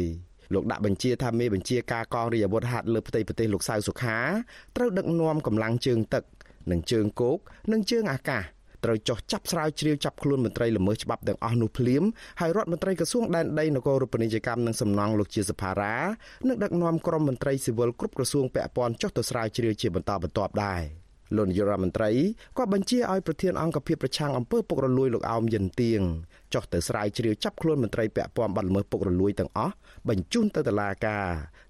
លោកដាក់បញ្ជាថាមេបញ្ជាការកងរាជអាវុធហត្ថលើផ្ទៃប្រទេសលោកសៅសុខាត្រូវដឹកនាំកម្លាំងជើងទឹកនិងជើងគោកនិងជើងអាកាស ត្រូវចោះចាប់ស្រាវជ្រាវចាប់ខ្លួនមន្ត្រីល្មើសច្បាប់ទាំងអស់នោះភ្លាមហើយរដ្ឋមន្ត្រីក្រសួងដែនដីនគររូបនីយកម្មនិងសំណង់លោកជាសភារានឹងដឹកនាំក្រុមមន្ត្រីស៊ីវិលគ្រប់ក្រសួងពាក់ព័ន្ធចុះទៅស្រាវជ្រាវជាបន្តបន្ទាប់ដែរលោកនាយរដ្ឋមន្ត្រីក៏បញ្ជាឲ្យប្រធានអង្គភិបប្រឆាំងអំពើពុករលួយលោកអោមយិនទៀងចុះទៅស្រាវជ្រាវចាប់ខ្លួនមន្ត្រីពាក់ព័ន្ធបាត់ល្មើសពុករលួយទាំងអស់បញ្ជូនទៅតុលាការ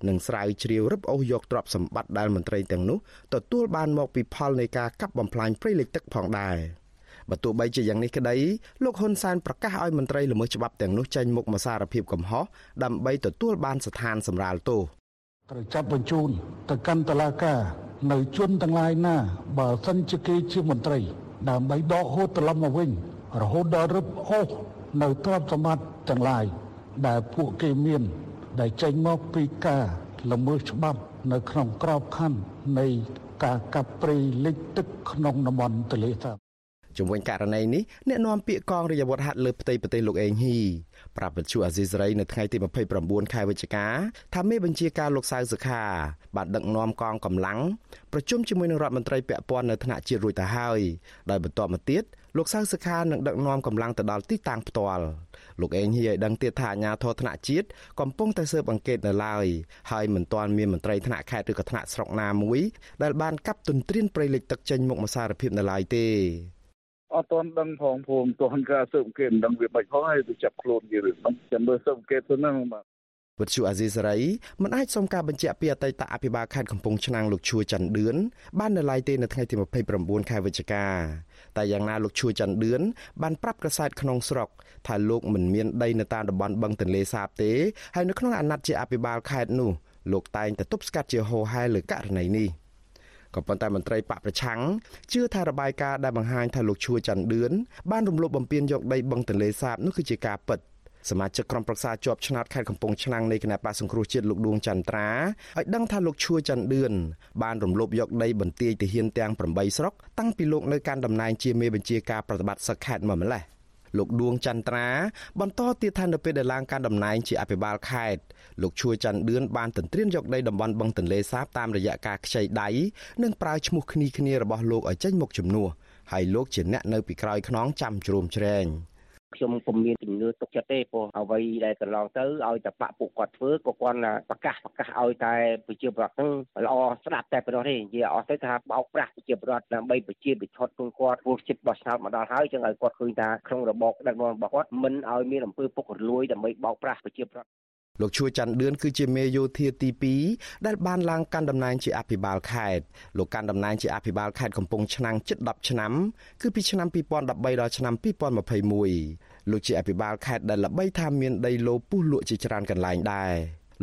និងស្រាវជ្រាវរឹបអូសយកទ្រព្យសម្បត្តិដែលមន្ត្រីទាំងនោះទទួលបានមកពីផលនៃការកាប់បំផ្លាញព្រៃលិចទឹកផងដែរ បើទោះបីជាយ៉ាងនេះក្តីលោកហ៊ុនសែនប្រកាសឲ្យមន្ត្រីល្មើសច្បាប់ទាំងនោះចេញមុខមកសារភាពកំហុសដើម្បីទទួលបានស្ថានសម្រាលទោសត្រូវចាប់បញ្ជូនទៅកាន់តុលាការនៅជនទាំងឡាយណា បើសិនជាគេជាមន្ត្រី ដើម្បីដកហូតត្រឡប់មកវិញ រហូតដល់រឹបអូសនៅទ្រព្យសម្បត្តិទាំងឡាយដែលពួកគេមាន ដែលចេញមកពីការល្មើសច្បាប់នៅក្នុងក្របខ័ណ្ឌនៃការកាប់ព្រៃលិចទឹកក្នុងតំបន់ទន្លេសាប ជំវិញករណីនេះអ្នកនាំពាក្យកងរាជអាវុធហត្ថលើផ្ទៃប្រទេសលោកអេងហ៊ីប្រាប់វិទ្យុអាស៊ីសេរីនៅថ្ងៃទី29ខែវិច្ឆិកាថាមេបញ្ជាការលោកសៅសុខាបានដឹកនាំកងកម្លាំងប្រជុំជាមួយនឹងរដ្ឋមន្ត្រីពាក់ព័ន្ធនៅថ្នាក់ជាតិរួចទៅហើយដោយបន្ទាប់មកទៀតលោកសៅសុខានឹងដឹកនាំកម្លាំងទៅដល់ទីតាំងផ្ទាល់លោកអេងហ៊ីឲ្យដឹងទៀតថាអាជ្ញាធរថ្នាក់ជាតិកំពុងតែស៊ើបអង្កេតនៅឡើយហើយមិនទាន់មានមន្ត្រីថ្នាក់ខេត្តឬក៏ថ្នាក់ស្រុកណាមួយដែលបានកាប់ទន្ទ្រានព្រៃលិចទឹកចេញមុខមកសារភាពនៅឡើយទេ អត់ទាន់ដឹងផងព្រោះមិនទាន់ការស៊ើបអង្កេតមិនដឹងវាបាច់ផងហើយទៅចាប់ខ្លួនយីរឿងហ្នឹងចាំមើលស៊ើបអង្កេតទៅហ្នឹងបាទវិទ្យុអាស៊ីសេរីមិនអាចសុំការបញ្ជាក់ពីអតីតអភិបាលខេត្តកំពង់ឆ្នាំងលោកឈួរច័ន្ទឌឿនបាននៅឡើយទេនៅថ្ងៃទី29ខែវិច្ឆិកាតែយ៉ាងណាលោកឈួរច័ន្ទឌឿនបានប្រាប់ក្រសែតក្នុងស្រុកថាលោកមិនមានដីនៅតាមតំបន់បឹងទន្លេសាបទេហើយនៅក្នុងអាណត្តិជាអភិបាលខេត្តនោះលោកតែងតែទប់ស្កាត់ជាហោហែលើករណីនេះ។ ក៏ប៉ុន្តែមន្ត្រីបកប្រឆាំងជឿថារបាយការណ៍ដែលបង្ហាញថាលោកឈួរច័ន្ទឌឿនបានរំលោភបំពានយកដីបឹងទន្លេសាបនោះគឺជាការពិតសមាជិកក្រុមប្រឹក្សាជាប់ឆ្នោតខេត្តកំពង់ឆ្នាំងនៃគណៈបកសង្គ្រោះជាតិលោកដួងចន្ទ្រាឲ្យដឹងថាលោកឈួរច័ន្ទឌឿនបានរំលោភយកដីបន្ទាយទាហានទាំង8ស្រុកតាំងពីលោកនៅកាន់តំណែងជាមេបញ្ជាការប្រតិបត្តិសឹកខេត្តមកម្លេះ លោកដួងចន្ទ្រាបន្តទៀតថានៅពេលដែលឡើងកាន់តំណែងជាអភិបាលខេត្តលោកឈួរច័ន្ទឌឿនបានទន្ទ្រានយកដីតំបន់បឹងទន្លេសាបតាមរយៈការខ្ចីដៃនិងប្រើឈ្មោះគ្នាគ្នារបស់លោកឲ្យចេញមុខជំនួសហើយលោកជាអ្នកនៅពីក្រោយខ្នងចាំជ្រោមជ្រែង ខ្ញុំពុំមានជំនឿទុកចិត្តទេព្រោះអ្វីដែលកន្លងទៅឲ្យតែបាក់ពួកគាត់ធ្វើក៏គាត់ប្រកាសប្រកាសឲ្យតែប្រជាប្រដ្ឋហ្នឹងល្អស្ដាប់តែប៉ុណ្ណោះទេនិយាយអស់ទៅថាបោកប្រាស់ប្រជាប្រដ្ឋដើម្បីប្រជាពិធដ្ឋគុំគាត់ពោះចិត្តបោះឆ្នោតមកដល់ហើយចឹងឲ្យគាត់ឃើញថាក្នុងរបបដឹកនាំរបស់គាត់មិនឲ្យមានអំពើពុករលួយដើម្បីបោកប្រាស់ប្រជាប្រដ្ឋ លោកឈួច័ន្ទឌឿនគឺជាមេយោធាទី2ដែលបានឡើងកាន់តំណែងជាអភិបាលខេត្តលោកកាន់តំណែងជាអភិបាលខេត្តកំពង់ឆ្នាំងជិត10ឆ្នាំគឺពីឆ្នាំ2013ដល់ឆ្នាំ2021លោកជាអភិបាលខេត្តដែលល្បីថាមានដីឡូពុះលក់ជាច្រើនកន្លែងដែរ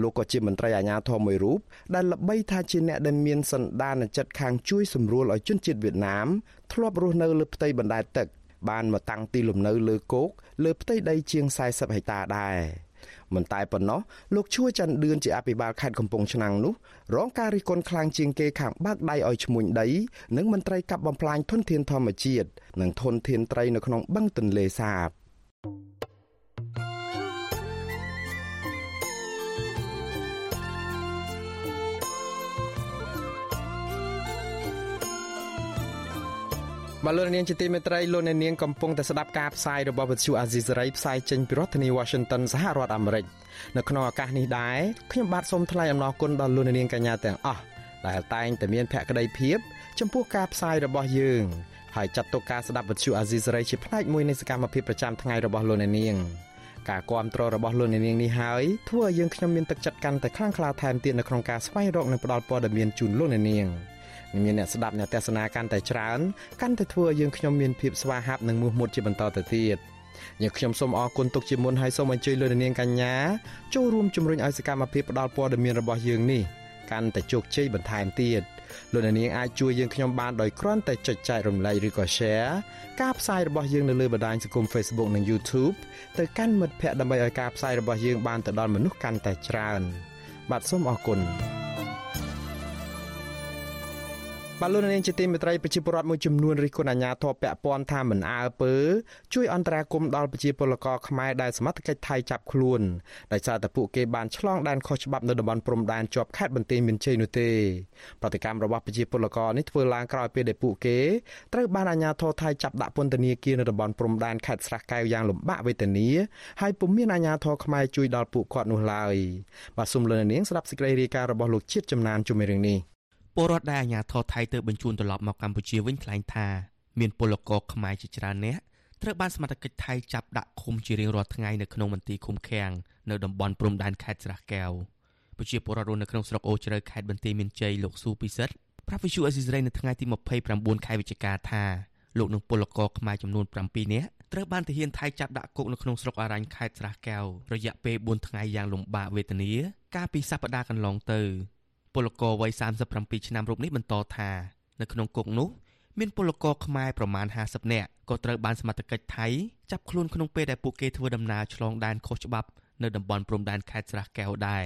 លោកក៏ជាមន្ត្រីអាជ្ញាធរមួយរូបដែលល្បីថាជាអ្នកដែលមានសន្តានចិត្តខាងជួយសម្រួលឲ្យជនជាតិវៀតណាមធ្លាប់រស់នៅលើផ្ទៃបណ្ដែតទឹកបានមកតាំងទីលំនៅលើគោកលើផ្ទៃដីជាង40ហិកតាដែរ មិនតែប៉ុណ្ណោះលោកឈួច័ន្ទឌឿនជាអភិបាលខេត្តកំពង់ឆ្នាំងនោះរងការរិះគន់ខ្លាំងជាងគេខាងបើកដៃឲ្យឈ្មួញដីនិងមន្ត្រីកាប់បំផ្លាញធនធានធម្មជាតិនិងធនធានត្រីនៅក្នុងបឹងទន្លេសាប បលូននាងជាទីមេត្រីលោកនាងកំពុងតែស្ដាប់ការផ្សាយរបស់វិទ្យុអាស៊ីសេរីផ្សាយចេញពីរដ្ឋធានី Washington សហរដ្ឋអាមេរិកនៅក្នុងឱកាសនេះដែរខ្ញុំបាទសូមថ្លែងអំណរគុណដល់លោកនាងកញ្ញាទាំងអស់ដែលតែងតែមានភក្ដីភាពចំពោះការផ្សាយរបស់យើងហើយចាត់ទុកការស្ដាប់វិទ្យុអាស៊ីសេរីជាផ្នែកមួយនៃសកម្មភាពប្រចាំថ្ងៃរបស់លោកនាងការគ្រប់គ្រងរបស់លោកនាងនេះហើយធ្វើឲ្យយើងខ្ញុំមានទឹកចិត្តកាន់តែខ្លាំងក្លាថែមទៀតនៅក្នុងការស្វែងរកនិងផ្តល់ព័ត៌មានជូនលោកនាង មានអ្នកស្ដាប់អ្នកទស្សនាកាន់តែច្រើនកាន់តែធ្វើឲ្យយើងខ្ញុំមានភាពស្វាហាប់និងមោះមុតជាបន្តទៅទៀតយើងខ្ញុំសូមអរគុណទុកជាមុនហើយសូមអញ្ជើញលោកនាងកញ្ញាចូលរួមជំរុញឲ្យសកម្មភាពផ្តល់ព័ត៌មានរបស់យើងនេះកាន់តែជោគជ័យបន្ថែមទៀតលោកនាងអាចជួយយើងខ្ញុំបានដោយគ្រាន់តែចុចចែករំលែកឬក៏ Share ការផ្សាយរបស់យើងនៅលើបណ្ដាញសង្គម Facebook និង YouTube ទៅកាន់មិត្តភ័ក្តិដើម្បីឲ្យការផ្សាយរបស់យើងបានទៅដល់មនុស្សកាន់តែច្រើន បាទសូមអរគុណ បាទលោកនាងជាទីមេត្រីប្រជាពលរដ្ឋមួយចំនួនរិះគន់អាជ្ញាធរពាក់ព័ន្ធថាមិនអើពើជួយអន្តរាគមន៍ដល់ប្រជាពលករខ្មែរដែលសមត្ថកិច្ចថៃចាប់ខ្លួនដោយសារតែពួកគេបានឆ្លងដែនខុសច្បាប់នៅតំបន់ព្រំដែនជាប់ខេត្តបន្ទាយមានជ័យនោះទេប្រតិកម្មរបស់ប្រជាពលករនេះធ្វើឡើងក្រោយពេលដែលពួកគេត្រូវបានអាជ្ញាធរថៃចាប់ដាក់ពន្ធនាគារនៅតំបន់ព្រំដែនខេត្តស្រះកែវយ៉ាងលំបាកវេទនាហើយពុំមានអាជ្ញាធរខ្មែរជួយដល់ពួកគាត់នោះឡើយបាទសូមលោកនាងស្ដាប់សេចក្តីរាយការណ៍របស់លោកជាតិចំណានជុំរឿងនេះ ពលរដ្ឋដែលអាជ្ញាធរថៃទៅបញ្ជូនត្រឡប់មកកម្ពុជាវិញថ្លែងថាមានពលករខ្មែរជាច្រើននាក់ត្រូវបានសមត្ថកិច្ចថៃចាប់ដាក់ឃុំជារៀងរាល់ថ្ងៃនៅក្នុងមន្ទីរឃុំឃាំងនៅតំបន់ព្រំដែនខេត្តស្រះកែវប្រជាពលរដ្ឋរស់នៅក្នុងស្រុកអូជ្រៅខេត្តបន្ទាយមានជ័យលោកស៊ូពិសិដ្ឋប្រាប់វិសុអេស៊ីសរ៉ៃនៅថ្ងៃទី29ខែវិច្ឆិកាថាលោកនឹងពលករខ្មែរចំនួន7នាក់ត្រូវបានទាហានថៃចាប់ដាក់គុកនៅក្នុងស្រុកអរ៉ាញ់ខេត្តស្រះកែវរយៈពេល4ថ្ងៃយ៉ាងលំបាកវេទនាកាលពីសប្តាហ៍កន្លងទៅ ពលករវ័យ37ឆ្នាំរូបនេះបន្តថានៅក្នុងគុកនោះមានពលករខ្មែរប្រមាណ50នាក់ក៏ត្រូវបានសមត្ថកិច្ចថៃចាប់ខ្លួនក្នុងពេលដែលពួកគេធ្វើដំណើរឆ្លងដែនខុសច្បាប់នៅតំបន់ព្រំដែនខេត្តស្រះកែវដែរ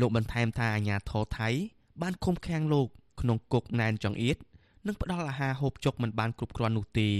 លោកបន្ថែមថាអាញាធរថៃបានឃុំឃាំងលោកក្នុងគុកណែនចង្អៀតនិងផ្ដល់អាហារហូបចុកមិនបានគ្រប់គ្រាន់នោះទេ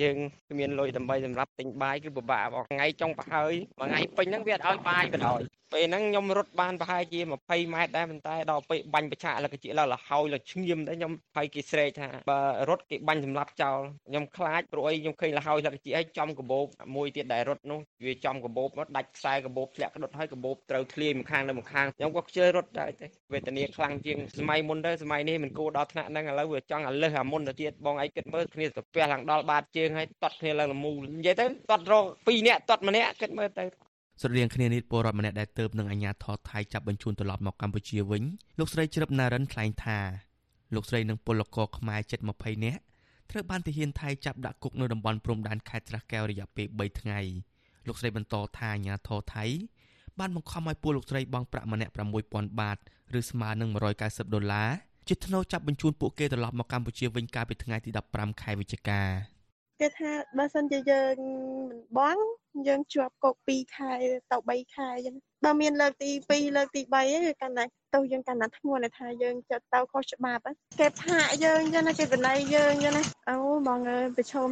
យើងគ្មានលុយដើម្បីសម្រាប់ទិញបាយគឺពិបាកបងថ្ងៃចុងប្រហើយមួយថ្ងៃពេញហ្នឹងវាអត់ឲ្យបាយបណ្ដោយ ពេលហ្នឹងខ្ញុំរត់បានប្រហែលជា20ម៉ែត្រដែរប៉ុន្តែដល់ពេលបាញ់បច្ឆាលកជាឡើងលហើយលឈៀមដែរខ្ញុំហើយគេស្រែកថាបើរត់គេបាញ់សម្លាប់ចោលខ្ញុំខ្លាចព្រោះអីខ្ញុំឃើញលហើយលកជាឲ្យចំកបោបមួយទៀតដែលរត់នោះវាចំកបោបមកដាច់ខ្សែកបោបធ្លាក់ក្ដុតហើយកបោបត្រូវធ្លាយមួយខាងទៅមួយខាងខ្ញុំក៏ខ្ជិលរត់ដែរទេវេទនាខ្លាំងជាងសម័យមុនទៅសម័យនេះមិនគួរដល់ថ្នាក់ហ្នឹងឥឡូវវាចង់ឲ្យលើសអាមុនទៅទៀតបងឯងគិតមើលគ្នាទៅផ្ទះឡើងដល់បាតជើងហើយតត់គ្នាឡើងលមូលនិយាយទៅតត់រក2នាក់តត់ម្នាក់គិតមើលទៅ ស្រដៀងគ្នានេះពលរដ្ឋម្នាក់ដែលទៅនឹងអាជ្ញាធរថៃចាប់បញ្ជូនត្រឡប់មកកម្ពុជាវិញលោកស្រីជ្រឹបណារិនថ្លែងថាលោកស្រីនិងពលករខ្មែរជិត20នាក់ត្រូវបានទាហានថៃចាប់ដាក់គុកនៅតំបន់ព្រំដែនខេត្តស្រះកែវរយៈពេល3ថ្ងៃលោកស្រីបន្តថាអាជ្ញាធរថៃបានបង្ខំឲ្យពលលោកស្រីបង់ប្រាក់ម្នាក់6000បាតឬស្មើនឹង190ដុល្លារជាថ្នូរចាប់បញ្ជូនពួកគេត្រឡប់មកកម្ពុជាវិញកាលពីថ្ងៃទី15ខែវិច្ឆិកា គេថាបើសិនជាយើងមិនបង់យើងជាប់គុក2ខែទៅ3ខែអញ្ចឹងបើមានលើកទី2លើកទី3ឯងកាន់តែទៅយើងកាន់តែធ្ងន់ថាយើងចិត្តទៅខុសច្បាប់គេផាកយើងអញ្ចឹងណាគេបណៃយើងអញ្ចឹងណាអូបងអើយប្រឈម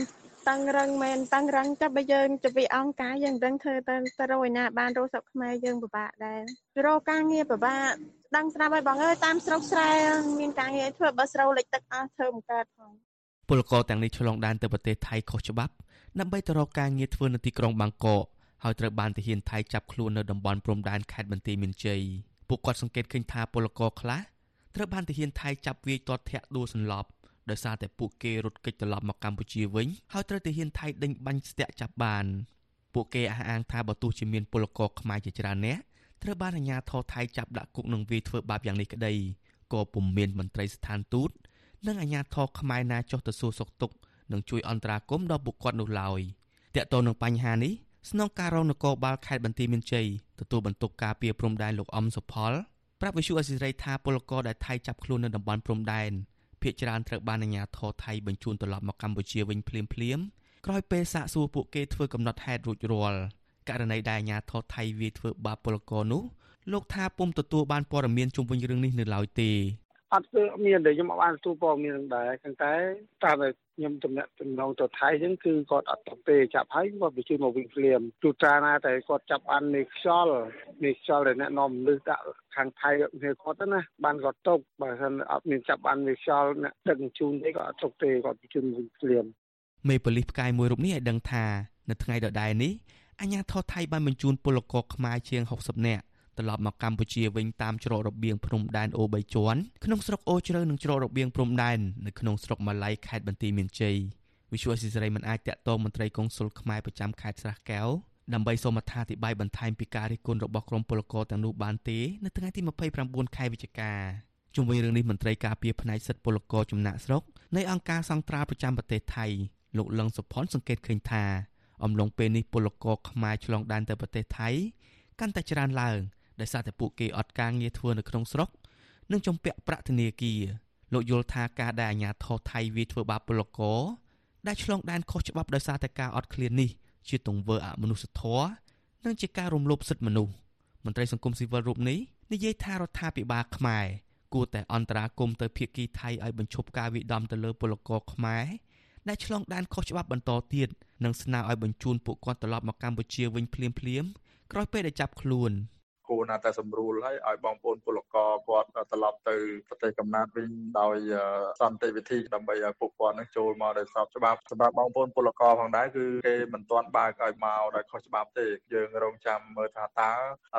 តឹងរឹងមែនតឹងរឹងចាប់បើយើងទៅពីអង្គការយើងមិនដឹងធ្វើទៅទៅរកឯណាបានរកស្រុកខ្មែរយើងពិបាកដែររកការងារពិបាកដឹងស្រាប់ហើយបងអើយតាមស្រុកស្រែមានការងារធ្វើបើស្រូវលិចទឹកអស់ធ្វើមិនកើតផង ពលករទាំងនេះឆ្លងដែនទៅប្រទេសថៃខុសច្បាប់ដើម្បីទៅរកការងារធ្វើនៅទីក្រុងបាងកកហើយត្រូវបានទាហានថៃចាប់ខ្លួននៅតំបន់ព្រំដែនខេត្តបន្ទាយមានជ័យពួកគាត់សង្កេតឃើញថាពលករខ្លះត្រូវបានទាហានថៃចាប់វាយទាត់ធាក់ដួលសន្លប់ដោយសារតែពួកគេរត់គេចត្រឡប់មកកម្ពុជាវិញហើយត្រូវទាហានថៃដេញបាញ់ស្ទាក់ចាប់បានពួកគេអះអាងថាបើទោះជាមានពលករខ្មែរជាច្រើននាក់ត្រូវបានអាជ្ញាធរថៃចាប់ដាក់គុកនឹងវាយធ្វើបាបយ៉ាងនេះក្តីក៏ពុំមានមន្ត្រីស្ថានទូត និងអាជ្ញាធរខ្មែរណាចុះទៅសួរសុខទុក្ខនិងជួយអន្តរាគមន៍ដល់ពួកគាត់នោះឡើយតាក់ទងនឹងបញ្ហានេះស្នងការរងនគរបាលខេត្តបន្ទាយមានជ័យទទួលបន្ទុកការពារព្រំដែនលោកអំសុផលប្រាប់វិសុអសិរ័យថាពលករដែលថៃចាប់ខ្លួននៅតំបន់ព្រំដែនភ ieck ច្រើនត្រូវបានអាជ្ញាធរថៃបញ្ជូនត្រឡប់មកកម្ពុជាវិញភ្លាមភ្លាមក្រោយពេលសាកសួរពួកគេធ្វើកំណត់ហេតុរួចរាល់ករណីដែលអាជ្ញាធរថៃវាយធ្វើបាបពលករនោះលោកថាពុំទទួលបានព័ត៌មានជុំវិញរឿងនេះនៅឡើយទេ អត់គឺមានតែខ្ញុំអត់បានទទួលព័ត៌មាននឹងដែរប៉ុន្តែតាមតែខ្ញុំតំណាក់តំណងទៅថៃហ្នឹងគឺគាត់អត់ទៅទេចាប់ហើយគាត់បញ្ជូនមកវិញភ្លាមទូតាណាតែគាត់ចាប់បាននៃខ្យល់នៃខ្យល់ដែលអ្នកនាំមនុស្សដាក់ខាងថៃគ្នាគាត់ណាបានគាត់ຕົកបើមិនអត់មានចាប់បាននៃខ្យល់អ្នកដឹកជូនទេគាត់អត់ຕົកទេគាត់បញ្ជូនវិញភ្លាមមេប៉ូលីសផ្កាយមួយរូបនេះឲ្យដឹងថានៅថ្ងៃដដែលនេះអាជ្ញាធរថៃបានបញ្ជូនពលករខ្មែរជាង60នាក់ ត្រឡប់មកកម្ពុជាវិញតាមច្រករបៀងភ្នំដែនអូ3ជាន់ក្នុងស្រុកអូជ្រៅនិងច្រករបៀងព្រំដែននៅក្នុងស្រុកម៉ាឡៃខេត្តបន្ទាយមានជ័យវិសុវស៊ីសេរីមិនអាចតាក់ទងមន្ត្រីកុងស៊ុលខ្មែរប្រចាំខេត្តស្រះកែវដើម្បីសូមអត្ថាធិប្បាយបន្ថែមពីការរិះគន់របស់ក្រុមពលករទាំងនោះបានទេនៅថ្ងៃទី29ខែវិច្ឆិកាជុំវិញរឿងនេះមន្ត្រីការពារផ្នែកសិទ្ធិពលករចំណាក់ស្រុកនៃអង្គការសង្ត្រាប្រចាំប្រទេសថៃលោកលឹងសុផុនសង្កេតឃើញថាអំឡុងពេលនេះពលករខ្មែរឆ្លងដែនទៅប្រទេសថៃកាន់តែច្រើនឡើង ដោយសារតែពួកគេអត់ការងារធ្វើនៅក្នុងស្រុកនិងចំពាក់ប្រាក់ធនាគារលោកយល់ថាការដែលអាជ្ញាធរថៃវាធ្វើបាបពលករដែលឆ្លងដែនខុសច្បាប់ដោយសារតែការអត់ឃ្លាននេះជាទង្វើអមនុស្សធម៌និងជាការរំលោភសិទ្ធិមនុស្សមន្ត្រីសង្គមស៊ីវិលរូបនេះនិយាយថារដ្ឋាភិបាលខ្មែរគួរតែអន្តរាគមទៅភៀកគីថៃឲ្យបញ្ឈប់ការវិដំទៅលើពលករខ្មែរដែលឆ្លងដែនខុសច្បាប់បន្តទៀតនិងស្នើឲ្យបញ្ជូនពួកគាត់ត្រឡប់មកកម្ពុជាវិញភ្លាមៗក្រោយពេលដែលចាប់ខ្លួន។ គួរណាស់តែសម្រួលឲ្យឲ្យបងប្អូនពលករគាត់ត្រឡប់ទៅប្រទេសកំណើតវិញដោយសន្តិវិធីដើម្បីឲ្យពួកគាត់នឹងចូលមកដោយស្របច្បាប់សម្រាប់បងប្អូនពលករផងដែរគឺគេមិនទាន់បើកឲ្យមកដោយខុសច្បាប់ទេយើងរងចាំមើលថាតើ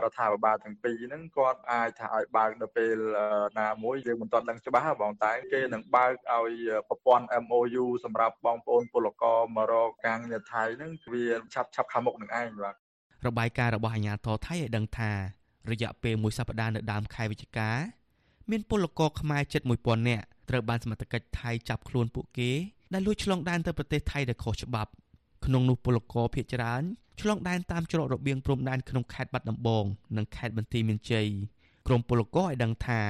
រដ្ឋាភិបាលទាំងពីរហ្នឹងគាត់អាចថាឲ្យបើកនៅពេលណាមួយយើងមិនទាន់ដឹងច្បាស់បងតែគេនឹងបើកឲ្យប្រព័ន្ធ MOU សម្រាប់បងប្អូនពលករមករកការងារថៃហ្នឹងវាឆាប់ឆាប់ខាងមុខនឹងឯងបាទរបាយការណ៍របស់អាជ្ញាធរថៃឲ្យដឹងថា រយៈពេលមួយសប្តាហ៍នៅដើមខែវិច្ឆិកាមានពលករខ្មែរជិត1000នាក់ត្រូវបានសមត្ថកិច្ចថៃចាប់ខ្លួនពួកគេដែលលួចឆ្លងដែនទៅប្រទេសថៃដោយខុសច្បាប់ក្នុងនោះពលករភៀសច្រើនឆ្លងដែនតាមច្រករបៀងព្រំដែនក្នុងខេត្តបាត់ដំបងនិងខេត្តបន្ទាយមានជ័យក្រមពលករឲ្យដឹងថា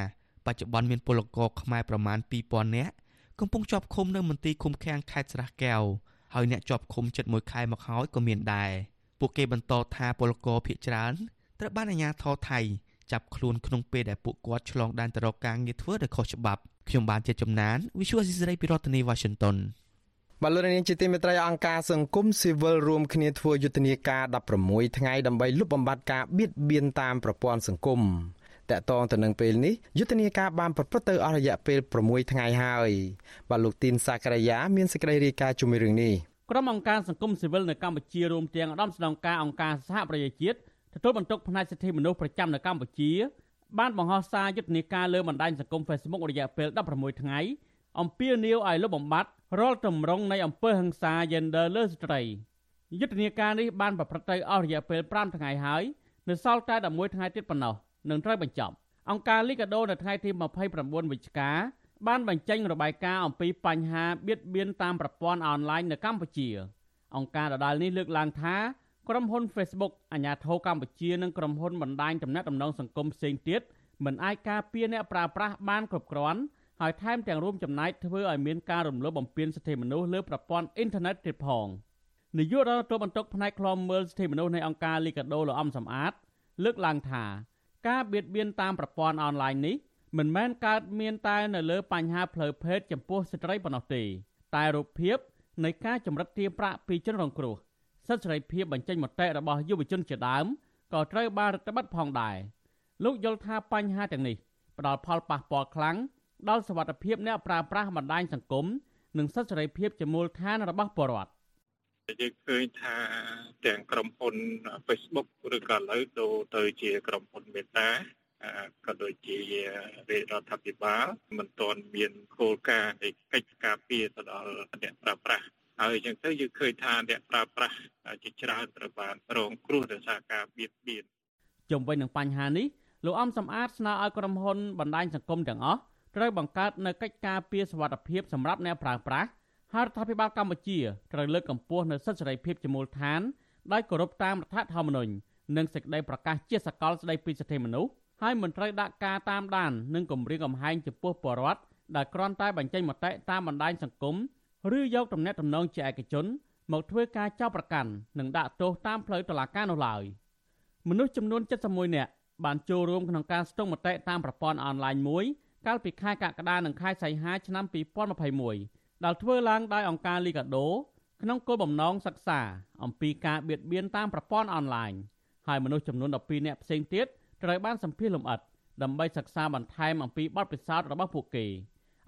បច្ចុប្បន្នមានពលករខ្មែរប្រមាណ2000នាក់កំពុងជាប់ឃុំនៅមន្ទីរឃុំឃាំងខេត្តស្រះកែវហើយអ្នកជាប់ឃុំជិត1ខែមកហើយក៏មានដែរពួកគេបន្តថាពលករភៀសច្រើន ត្រូវបានអាជ្ញាធរថៃចាប់ខ្លួនក្នុងពេលដែលពួកគាត់ឆ្លងដែនទៅរកការងារធ្វើដោយខុសច្បាប់ខ្ញុំបានជាចំណាន Visual Assisray ពីរដ្ឋធានី Washington បលរនាងជាទីមេត្រីអង្គការសង្គមស៊ីវិលរួមគ្នាធ្វើយុទ្ធនាការ16ថ្ងៃដើម្បីលុបបំបាត់ការបៀតបៀនតាមប្រព័ន្ធសង្គមតកតងទៅនឹងពេលនេះយុទ្ធនាការបានប្រព្រឹត្តទៅអស់រយៈពេល6ថ្ងៃហើយបាទលោកទីនសាករយាមានសេចក្តីរាយការណ៍ជុំវិញរឿងនេះក្រុមអង្គការសង្គមស៊ីវិលនៅកម្ពុជារួមទាំងឧត្តមស្នងការអង្គការសហប្រជាជាតិ ទទួលបន្ទុកផ្នែកសិទ្ធិមនុស្សប្រចាំនៅកម្ពុជា បានបង្ហោះសារយុទ្ធនាការលើបណ្ដាញសង្គម Facebook រយៈពេល16ថ្ងៃអំពាវនាវឲ្យលុបបំបាត់រាល់ទម្រង់នៃអំពើហិង្សា gender លើស្ត្រីយុទ្ធនាការនេះបានប្រព្រឹត្តទៅអស់រយៈពេល5ថ្ងៃហើយនៅសល់តែ11ថ្ងៃទៀតប៉ុណ្ណោះនឹងត្រូវបញ្ចប់អង្គការលីកាដូនៅថ្ងៃទី29វិច្ឆិកាបានបញ្ចេញរបាយការណ៍អំពីបញ្ហាបៀតបៀនតាមប្រព័ន្ធអនឡាញនៅកម្ពុជាអង្គការដដាលនេះលើកឡើងថា ក្រុមហ៊ុន Facebook អាញាធរកម្ពុជានិងក្រុមហ៊ុនបណ្ដាញទំនាក់ទំនងសង្គមផ្សេងទៀតមិនអាចការពារអ្នកប្រើប្រាស់បានគ្រប់គ្រាន់ហើយថែមទាំងរួមចំណែកធ្វើឲ្យមានការរំលោភបំពានសិទ្ធិមនុស្សលើប្រព័ន្ធអ៊ីនធឺណិតទៀតផងនាយករដ្ឋទូតបន្ទុកផ្នែកខ្លំមើលសិទ្ធិមនុស្សនៃអង្គការលីកាដូលោកអំសំអាត លើកឡើងថាការបៀតបៀនតាមប្រព័ន្ធអនឡាញនេះមិនមែនកើតមានតែនៅលើបញ្ហាផ្លូវភេទចំពោះស្ត្រីប៉ុណ្ណោះទេតែរូបភាពនៃការចម្រិតទារប្រាក់ពីជនរងគ្រោះ សិទ្ធិសេរីភាពបញ្ចេញមតិរបស់យុវជនជាដើមក៏ត្រូវបានរដ្ឋបတ်ផងដែរលោកយល់ថាបញ្ហាទាំងនេះផ្ដល់ផលប៉ះពាល់ខ្លាំងដល់សវត្ថភាពអ្នកប្រើប្រាស់បណ្ដាញសង្គមនិងសិទ្ធិសេរីភាពជាមូលដ្ឋានរបស់ពលរដ្ឋយើងឃើញថាទាំងក្រុមហ៊ុន Facebook ឬក៏ឥឡូវដូរទៅជាក្រុមហ៊ុនមេតាក៏ដូចជារាជរដ្ឋាភិបាលមិនទាន់មានគោលការណ៍នៃកិច្ចការពារទៅដល់អ្នកប្រើប្រាស់ ហើយអញ្ចឹងទៅយើងឃើញថាអ្នកប្រើប្រាស់ជាច្រើនត្រូវបានរងគ្រោះដោយសារការបៀតបៀនជុំវិញនឹងបញ្ហានេះលោកអំសំអាតស្នើឲ្យក្រុមហ៊ុនបណ្ដាញសង្គមទាំងអស់ត្រូវបង្កើតនូវកិច្ចការពារសុវត្ថិភាពសម្រាប់អ្នកប្រើប្រាស់ហើយរដ្ឋាភិបាលកម្ពុជាត្រូវលើកកម្ពស់នូវសិទ្ធិសេរីភាពជាមូលដ្ឋានដោយគោរពតាមរដ្ឋធម្មនុញ្ញនិងសេចក្តីប្រកាសជាសកលស្តីពីសិទ្ធិមនុស្សហើយមិនត្រូវដាក់ការតាមដាននិងគំរាមកំហែងចំពោះពលរដ្ឋដែលគ្រាន់តែបញ្ចេញមតិតាមបណ្ដាញសង្គម ឬយកទំនាក់ទំនងជាឯកជន មកធ្វើការចោទប្រកាន់និងដាក់ទោសតាមផ្លូវតុលាការនោះឡើយមនុស្សចំនួន71នាក់បានចូលរួមក្នុងការស្ទង់មតិតាមប្រព័ន្ធអនឡាញមួយកាលពីខែកក្កដានិងខែសីហាឆ្នាំ2021ដែលធ្វើឡើងដោយអង្គការ Liga do ក្នុងគោលបំណងសិក្សាអំពីការបៀតបៀនតាមប្រព័ន្ធអនឡាញហើយមនុស្សចំនួន12នាក់ផ្សេងទៀតត្រូវបានសម្ភាសលំអិតដើម្បីសិក្សាបន្ថែមអំពីបទពិសោធន៍របស់ពួកគេ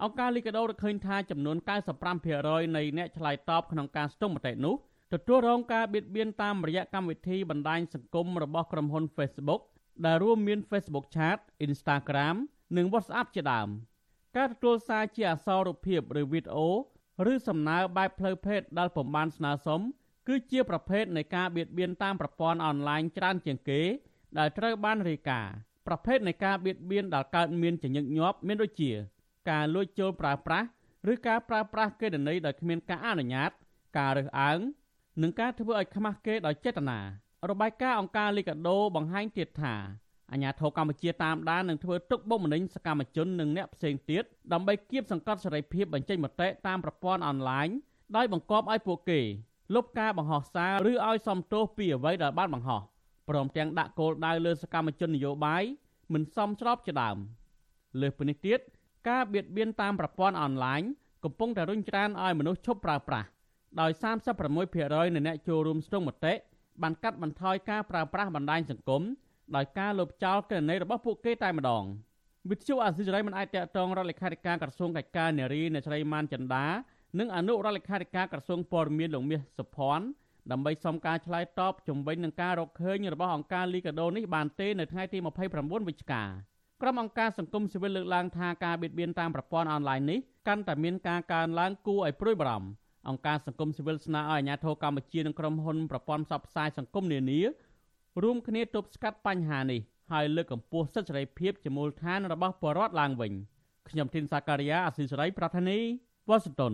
អង្គការ Liga do រកឃើញថាចំនួន95%នៃអ្នកឆ្លើយតបក្នុងការស្ទង់មតិនោះទទួលរងការបៀតបៀនតាមរយៈកម្មវិធីបណ្ដាញសង្គមរបស់ក្រុមហ៊ុន Facebook ដែលរួមមាន Facebook Chat, Instagram និង WhatsApp ជាដើមការទទួលសារជាអក្សររូបភាពឬវីដេអូឬសំណើបែបផ្លូវភេទដែលពំបានស្នើសុំគឺជាប្រភេទនៃការបៀតបៀនតាមប្រព័ន្ធអនឡាញច្រើនជាងគេដែលត្រូវបានរាយការណ៍ប្រភេទនៃការបៀតបៀនដែលកើតមានចញឹកញាប់មានដូចជា ការលួចចូលប្រើប្រាស់ឬការប្រើប្រាស់កេរនីដោយគ្មានការអនុញ្ញាត ការរើសអើងនិងការធ្វើឲ្យខ្មាស់គេដោយចេតនារបាយការណ៍អង្គការលីកាដូបង្ហាញទៀតថាអាញាធរកម្ពុជាតាមដាននឹងធ្វើទុកបុកម្នេញសកម្មជននិងអ្នកផ្សេងទៀតដើម្បីគៀបសង្កត់សេរីភាពបញ្ចេញមតិតាមប្រព័ន្ធអនឡាញដោយបង្គាប់ឲ្យពួកគេលុបការបង្ហោះសារឬឲ្យសំទោសពីអ្វីដែលបានបង្ហោះព្រមទាំងដាក់គោលដៅលើសកម្មជននយោបាយមិនសមស្របជាដើមលើសពីនេះទៀត ការបៀតបៀនតាមប្រព័ន្ធអនឡាញកំពុងតែរុញច្រានឲ្យមនុស្សឈប់ប្រើប្រាស់ដោយ36%នៃអ្នកចូលរួមស្ទង់មតិបានកាត់បន្ថយការប្រើប្រាស់បណ្ដាញសង្គមដោយការលុបចោលគណនីរបស់ពួកគេតែម្ដងវិទ្យុអាស៊ីសេរីមិនអាចតកតងរដ្ឋលេខាធិការក្រសួងកិច្ចការនារីអ្នកស្រីម៉ានចិន្តានិងអនុរដ្ឋលេខាធិការក្រសួងព័ត៌មានលោកមាសសុភ័ណ្ឌដើម្បីសុំការឆ្លើយតបជំវិញនឹងការរកឃើញរបស់អង្គការលីកាដូនេះបានទេនៅថ្ងៃទី29វិច្ឆិកា ក្រុមអង្គការសង្គមស៊ីវិលលើកឡើងថាការបៀតបៀនតាមប្រព័ន្ធអនឡាញនេះកាន់តែមានការកើនឡើងគួរឲ្យព្រួយបារម្ភអង្គការសង្គមស៊ីវិលស្នើឲ្យអាជ្ញាធរកម្ពុជានិងក្រុមហ៊ុនប្រព័ន្ធផ្សព្វផ្សាយសង្គមនានារួមគ្នាទប់ស្កាត់បញ្ហានេះហើយលើកកម្ពស់សិទ្ធិសេរីភាពជាមូលដ្ឋានរបស់ប្រជាពលរដ្ឋឡើងវិញខ្ញុំធីនសាការីយ៉ាអស៊ីសេរីប្រធានីវ៉ាស៊ីនតោន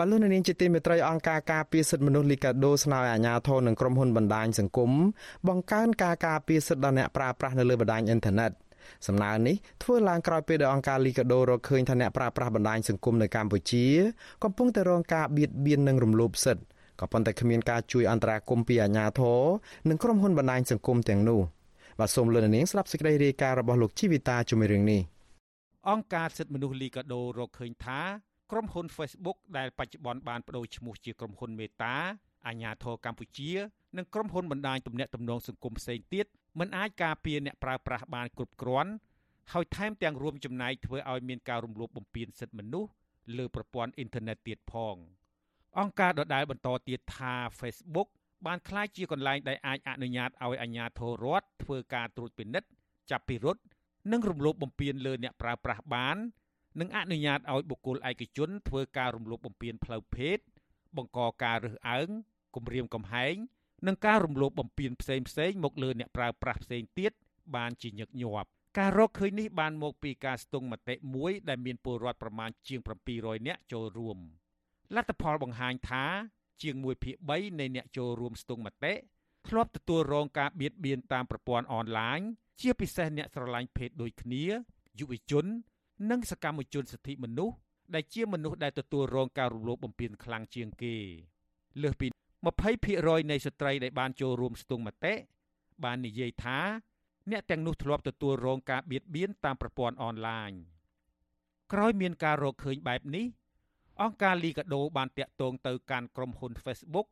បលូននាងជាទីមេត្រីអង្គការការពារសិទ្ធិមនុស្សលីកាដូស្នើឲ្យអាជ្ញាធរនិងក្រុមហ៊ុនបណ្ដាញសង្គមបង្កើនការការពារសិទ្ធិដល់អ្នកប្រើប្រាស់នៅលើបណ្ដាញអ៊ីនធឺណិតសំណើនេះធ្វើឡើងក្រោយពេលដែលអង្គការលីកាដូរកឃើញថាអ្នកប្រើប្រាស់បណ្ដាញសង្គមនៅកម្ពុជា កំពុងតែរងការបៀតបៀននិងរំលោភសិទ្ធិក៏ប៉ុន្តែគ្មានការជួយអន្តរាគមន៍ពីអាជ្ញាធរនិងក្រុមហ៊ុនបណ្ដាញសង្គមទាំងនោះបាទសូមលន់នាងស្ដាប់សេចក្តីរាយការណ៍របស់លោកជីវិតាជំរឿននេះអង្គការសិទ្ធិមនុស្សលីកាដូរកឃើញថា ក្រុមហ៊ុន Facebook ដែលបច្ចុប្បន្នបានបដូរឈ្មោះជាក្រុមហ៊ុនមេតាអាញាធរកម្ពុជានិងក្រុមហ៊ុនបណ្ដាញទំនាក់ទំនងសង្គមផ្សេងទៀតមិនអាចការពារអ្នកប្រើប្រាស់បានគ្រប់គ្រាន់ហើយថែមទាំងរួមចំណែកធ្វើឲ្យមានការរំលោភបំពានសិទ្ធិមនុស្សលើប្រព័ន្ធអ៊ីនធឺណិតទៀតផង អង្គការដដែលបន្តទៀតថា Facebook បានក្លាយជាកន្លែងដែលអាចអនុញ្ញាតឲ្យអាជ្ញាធររដ្ឋធ្វើការត្រួតពិនិត្យចាប់ពិរុទ្ធនិងរំលោភបំពានលើអ្នកប្រើប្រាស់បាន និងអនុញ្ញាតឲ្យបុគ្គលឯកជនធ្វើការរំលោភបំពានផ្លូវភេទបង្កការរើសអើងគំរាមកំហែងនិងការរំលោភបំពានផ្សេងផ្សេងមកលើអ្នកប្រើប្រាស់ផ្សេងទៀតបានជាញឹកញាប់ការរកឃើញនេះបានមកពីការស្ទង់មតិមួយដែលមានពលរដ្ឋប្រមាណជាង700នាក់ចូលរួមលទ្ធផលបង្ហាញថា ជាង1ភាគ3នៃអ្នកចូលរួមស្ទង់មតិធ្លាប់ទទួលរងការបៀតបៀនតាមប្រព័ន្ធអនឡាញជាពិសេសអ្នកស្រឡាញ់ភេទដូចគ្នាយុវជន និងសកម្មជនសិទ្ធិមនុស្សដែលជាមនុស្សដែលទទួលរងការរំលោភបំពានខ្លាំងជាងគេលើសពី20%នៃស្ត្រីដែលបានចូលរួមស្ទង់មតិបាននិយាយថា អ្នកទាំងនោះធ្លាប់ទទួលរងការបៀតបៀនតាមប្រព័ន្ធអនឡាញក្រោយមានការរកឃើញបែបនេះអង្គការលីកាដូបានតាក់ទងទៅកាន់ក្រុមហ៊ុន Facebook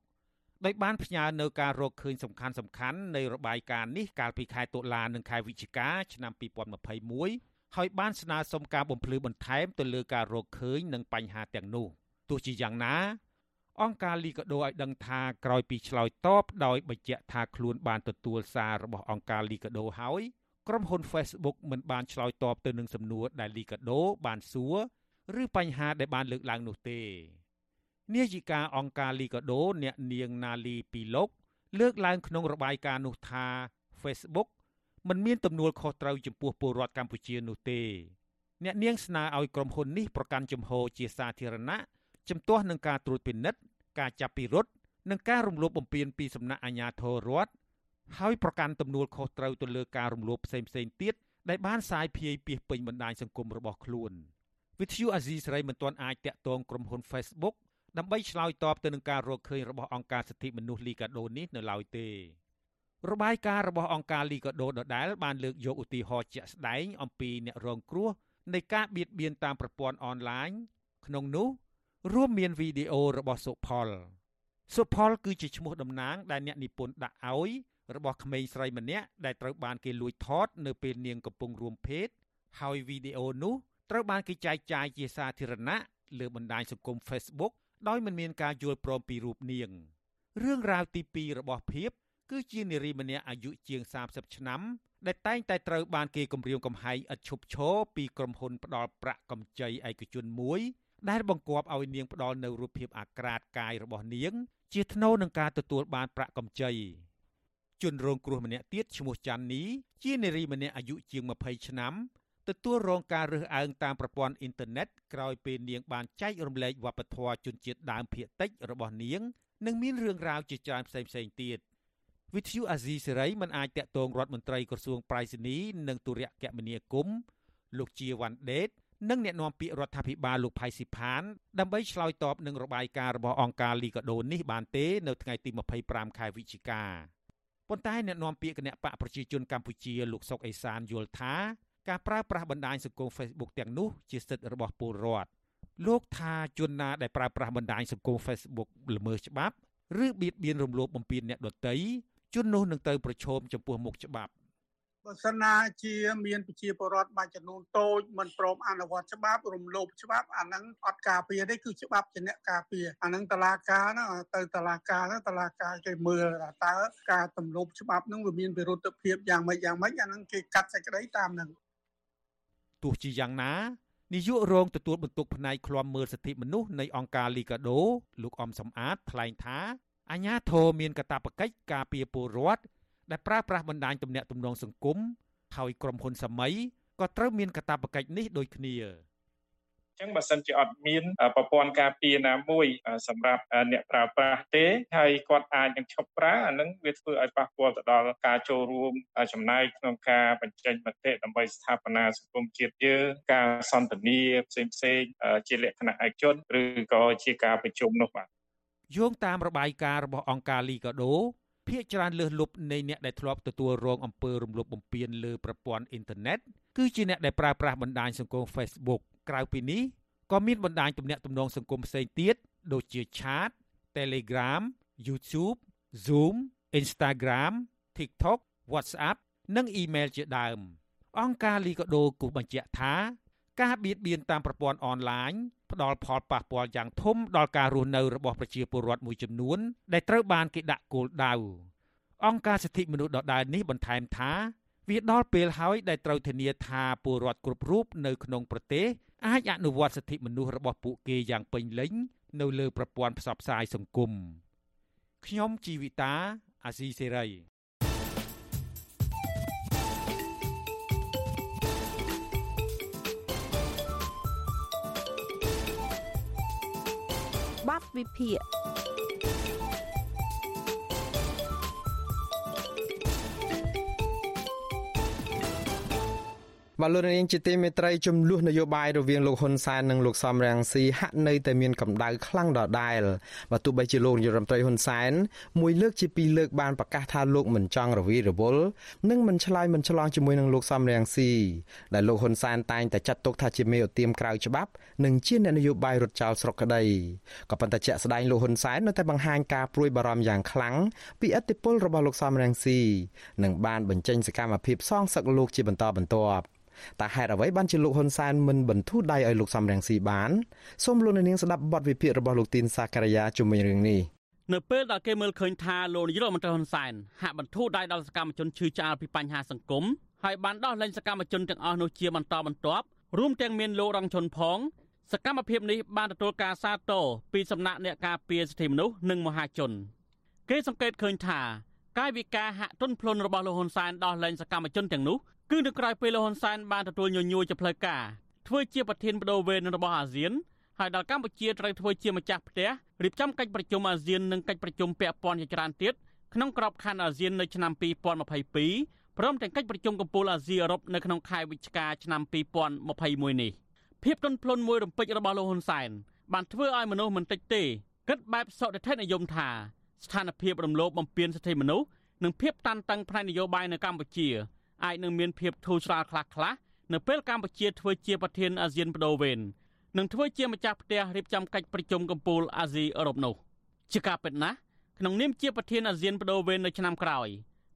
ដោយបានផ្ញើនៅការរកឃើញសំខាន់សំខាន់នៃរបាយការណ៍នេះកាលពីខែតុលានិងខែវិច្ឆិកាឆ្នាំ2021 ហើយបានស្នើសុំការបំភ្លឺបន្ថែមទៅលើការរកឃើញនិងបញ្ហាទាំងនោះទោះជាយ៉ាងណា អង្គការលីកាដូឲ្យដឹងថាក្រោយពីឆ្លើយតបដោយបញ្ជាក់ថាខ្លួនបានទទួលសាររបស់អង្គការលីកាដូហើយក្រុមហ៊ុន Facebook មិនបានឆ្លើយតបទៅនឹងសំណួរដែលលីកាដូបានសួរឬបញ្ហាដែលបានលើកឡើងនោះទេនាយិកាអង្គការលីកាដូអ្នកនាងណាលីពីឡុកលើកឡើងក្នុងរបាយការណ៍នោះថា Facebook មិនមានទំនួលខុសត្រូវចំពោះពលរដ្ឋកម្ពុជានោះទេអ្នកនាងស្នើឲ្យក្រុមហ៊ុននេះប្រកាន់ជំហរជាសាធារណៈជំទាស់នឹងការត្រួតពិនិត្យការចាប់ពិរុទ្ធនិងការរំលោភបំពានពីសំណាក់អាជ្ញាធររដ្ឋហើយប្រកាន់ទំនួលខុសត្រូវទៅលើការរំលោភផ្សេងៗទៀតដែលបានសាយភាយពីពេញបណ្ដាញសង្គមរបស់ខ្លួនវិទ្យុអាស៊ីសេរីមិនទាន់អាចតាក់ទងក្រុមហ៊ុន Facebook ដើម្បីឆ្លើយតបទៅនឹងការរកឃើញរបស់អង្គការសិទ្ធិមនុស្សលីកាដូនេះនៅឡើយទេ របាយការណ៍របស់អង្គការលីកាដូដដែលបានលើកយកឧទាហរណ៍ជាក់ស្ដែងអំពីអ្នករងគ្រោះនៃការបៀតបៀនតាមប្រព័ន្ធអនឡាញក្នុងនោះរួមមានវីដេអូរបស់សុផលសុផលគឺជាឈ្មោះតំណាងដែលអ្នកនិពន្ធដាក់ឲ្យរបស់ក្មេងស្រីម្នាក់ដែលត្រូវបានគេលួចថតនៅពេលនាងកំពុងរួមភេទហើយវីដេអូនោះត្រូវបានគេចែកចាយជាសាធារណៈលើបណ្ដាញសង្គម Facebook ដោយមិនមានការយល់ព្រមពីរូបនាងរឿងរ៉ាវទី2របស់ភៀប គឺជានារីម្នាក់អាយុជាង30ឆ្នាំដែលតែងតែត្រូវបានគេគំរាមកំហែងឥតឈប់ឈរពីក្រុមហ៊ុនផ្ដាល់ប្រាក់កម្ចីឯកជនមួយដែលបង្គាប់ឲ្យនាងផ្ដល់នៅរូបភាពអាក្រាតកាយរបស់នាង ជាថ្នូរនឹងការទទួលបានប្រាក់កម្ចីជនរងគ្រោះម្នាក់ទៀតឈ្មោះចាន់នីជានារីម្នាក់អាយុជាង20ឆ្នាំទទួលរងការរើសអើងតាមប្រព័ន្ធអ៊ីនធឺណិតក្រោយពេលនាងបានចែករំលែកវប្បធម៌ជនជាតិដើមភាគតិចរបស់នាង និងមានរឿងរ៉ាវជាច្រើនផ្សេងៗទៀត វិទ្យុអាស៊ីសេរីមិនអាចតាក់ទងរដ្ឋមន្ត្រីក្រសួងប្រៃសណីនិងទូរគមនាគមន៍លោកជាវ៉ាន់ដេតនិងអ្នកនាំពាក្យរដ្ឋាភិបាលលោកផៃស៊ីផានដើម្បីឆ្លើយតបនឹងរបាយការណ៍របស់អង្គការលីកាដូនេះបានទេនៅថ្ងៃទី25ខែវិច្ឆិកាប៉ុន្តែអ្នកនាំពាក្យគណៈបកប្រជាជនកម្ពុជាលោកសុកអេសានយល់ថាការប្រើប្រាស់បណ្ដាញសង្គម Facebook ទាំងនោះជាសិទ្ធិរបស់ពលរដ្ឋលោកថាជនណាដែលប្រើប្រាស់បណ្ដាញសង្គម Facebook ល្មើសច្បាប់ ឬបៀតបៀនរំលោភបំពានអ្នកដទៃ ជននោះនឹងត្រូវប្រឈមចំពោះមុខច្បាប់បើសិនណាជាមានប្រជាពលរដ្ឋមួយចំនួនតូចមិនព្រមអនុវត្តច្បាប់រំលោភច្បាប់អាហ្នឹងអត់ការពារទេគឺច្បាប់ជាអ្នកការពារអាហ្នឹងតឡាការហ្នឹងទៅតឡាការហ្នឹងតឡាការគេមើលតើការទំលោភច្បាប់ហ្នឹងវាមានវិរុទ្ធភាពយ៉ាងម៉េចយ៉ាងម៉េចអាហ្នឹងគេកាត់សេចក្តីតាមហ្នឹងទោះជាយ៉ាងណានាយករងទទួលបន្ទុកផ្នែកឃ្លាំមើលសិទ្ធិមនុស្សនៃអង្គការលីកាដូលោកអំសំអាតថ្លែងថា អាញាធរមានកាតព្វកិច្ចការពារពលរដ្ឋដែលប្រើប្រាស់បណ្ដាញទំនាក់ទំនងសង្គមហើយក្រុមហ៊ុនសម័យក៏ត្រូវមានកាតព្វកិច្ចនេះដូចគ្នាចឹងបើសិនជាអត់មានប្រព័ន្ធការពារណាមួយសម្រាប់អ្នកប្រើប្រាស់ទេហើយគាត់អាចនឹងឈប់ប្រើអានឹងវាធ្វើឲ្យប៉ះពាល់ទៅដល់ការចូលរួមចំណែកក្នុងការបញ្ចេញមតិដើម្បីស្ថាបនាសង្គមជាតិយើងការសន្ទនាផ្សេងផ្សេងជាលក្ខណៈឯកជនឬក៏ជាការប្រជុំនោះបាទ យោងតាមរបាយការណ៍របស់អង្គការលីកាដូភាគច្រើនលើសលប់នៃអ្នកដែលធ្លាប់ទទួលរងអំពើរំលោភបំពានលើប្រព័ន្ធអ៊ីនធឺណិតគឺជាអ្នកដែលប្រើប្រាស់បណ្ដាញសង្គម Facebook ក្រៅពីនេះក៏មានបណ្ដាញទំនាក់ទំនងសង្គមផ្សេងទៀតដូចជា Chat, Telegram, YouTube, Zoom, Instagram, TikTok, WhatsApp និងអ៊ីមែលជាដើមអង្គការលីកាដូគូបញ្ជាក់ថា ការបៀតបៀនតាមប្រព័ន្ធអនឡាញផ្ដល់ផលប៉ះពាល់យ៉ាងធំដល់ការរស់នៅរបស់ប្រជាពលរដ្ឋមួយចំនួន ដែលត្រូវបានគេដាក់គោលដៅអង្គការសិទ្ធិមនុស្សដដែលនេះបន្ថែមថាវាដល់ពេលហើយដែលត្រូវធានាថាពលរដ្ឋគ្រប់រូបនៅក្នុងប្រទេសអាចអនុវត្តសិទ្ធិមនុស្សរបស់ពួកគេយ៉ាងពេញលេញនៅលើប្រព័ន្ធផ្សព្វផ្សាយសង្គមខ្ញុំជីវិតាអាស៊ីសេរី បទវិភាគ បាទលោកនាងជាទីមេត្រីចំនួននយោបាយរវាងលោកហ៊ុនសែននិងលោកសំរងស៊ីហាក់នៅតែមានកម្ដៅខ្លាំងដដែលបាទទោះបីជាលោកនាយរដ្ឋមន្ត្រីហ៊ុនសែនមួយលើកជាពីរលើកបានប្រកាសថាលោកមិនចង់រវីរវល់និងមិនឆ្លើយមិនឆ្លងជាមួយនឹងលោកសំរងស៊ីដែលលោកហ៊ុនសែនតែងតែចាត់ទុកថាជាមេឧទាមក្រៅច្បាប់និងជាអ្នកនយោបាយរត់ចោលស្រុកក្តីក៏ប៉ុន្តែជាក់ស្ដែងលោកហ៊ុនសែននៅតែបង្ហាញការព្រួយបារម្ភយ៉ាងខ្លាំងពីឥទ្ធិពលរបស់លោកសំរងស៊ីនិងបានបញ្ចេញសកម្មភាពសងសឹកលោកជាបន្តបន្ទាប់ តើហេតុអ្វីបានជាលោកហ៊ុនសែនមិនបន្ធូរដៃឲ្យលោកសំរងស៊ីបានសូមលោកនាងស្ដាប់បទវិភាគរបស់លោកទីនសាការីយ៉ាជុំវិញរឿងនេះនៅពេលដែលគេមើលឃើញថាលោកនាយរដ្ឋមន្ត្រីហ៊ុនសែនហាក់បន្ធូរដៃដល់សកម្មជនឈឺឆ្អាលពីបញ្ហាសង្គមហើយបានដោះលែងសកម្មជនទាំងអស់នោះជាបន្តបន្ទាប់រួមទាំងមានលោករងឈុនផង សកម្មភាពនេះបានទទួលការសាទរពីសំណាក់អ្នកការពារសិទ្ធិមនុស្សនិងមហាជន គេសង្កេតឃើញថាកាយវិការហាក់ទន់ភ្លន់របស់លោកហ៊ុនសែនដោះលែងសកម្មជនទាំងនោះ គឺនៅក្រៅពេលលោកហ៊ុនសែនបានទទួលញញួរជាផ្លូវការធ្វើជាប្រធានបដូវវេនរបស់អាស៊ានហើយដល់កម្ពុជាត្រូវធ្វើជាម្ចាស់ផ្ទះរៀបចំកិច្ចប្រជុំអាស៊ាននិងកិច្ចប្រជុំពាក់ព័ន្ធជាច្រើនទៀតក្នុងក្របខ័ណ្ឌអាស៊ាននៅឆ្នាំ2022ព្រមទាំងកិច្ចប្រជុំកំពូលអាស៊ីអឺរ៉ុបនៅក្នុងខែវិច្ឆិកាឆ្នាំ2021នេះភាពទន់ភ្លន់មួយរំពេចរបស់លោកហ៊ុនសែនបានធ្វើឲ្យមនុស្សមិនតិចទេគិតបែបសកតិនិយមថាស្ថានភាពរំលោភបំពានសិទ្ធិមនុស្សនិងភាពតានតឹងផ្នែកនយោបាយនៅកម្ពុជា អាចនឹងមានភាពធូរស្រាលខ្លះខ្លះនៅពេលកម្ពុជាធ្វើជាប្រធានអាស៊ានបដូវវេននិងធ្វើជាម្ចាស់ផ្ទះរៀបចំកិច្ចប្រជុំកំពូលអាស៊ីអឺរ៉ុបនោះជាការពិតណាស់ក្នុងនាមជាប្រធានអាស៊ានបដូវវេននៅឆ្នាំក្រោយ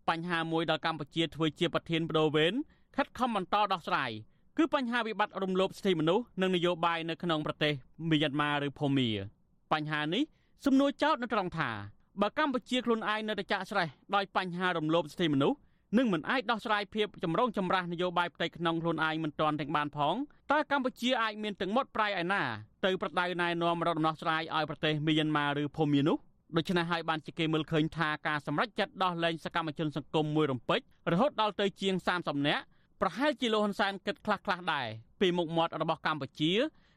បញ្ហាមួយដល់កម្ពុជាធ្វើជាប្រធានបដូវវេនខិតខំបន្តដោះស្រាយគឺបញ្ហាវិបត្តិរំលោភសិទ្ធិមនុស្សនិងនយោបាយនៅក្នុងប្រទេសមីយ៉ាន់ម៉ាឬភូមា បញ្ហានេះសំណួរចោទនៅត្រង់ថាបើកម្ពុជាខ្លួនឯងនៅតែចាក់ស្រេះដោយបញ្ហារំលោភសិទ្ធិមនុស្ស នឹងមិនអាចដោះស្រាយភាពចម្រូងចម្រាសនយោបាយផ្ទៃក្នុងខ្លួនឯងមិនទាន់ទាំងបានផងតើកម្ពុជាអាចមានទាំងមុតប្រៃឯណាទៅប្រដៅណែនាំរកដំណោះស្រាយឲ្យប្រទេសមីយ៉ាន់ម៉ាឬភូមានោះដូច្នេះហើយបានជាគេមើលឃើញថាការសម្រេចចិត្តដោះលែងសកម្មជនសង្គមមួយរំពេចរហូតដល់ទៅជាង30នាក់ប្រហែលជាលោកហ៊ុនសែនគិតខ្លះខ្លះដែរពីមុខមាត់របស់កម្ពុជា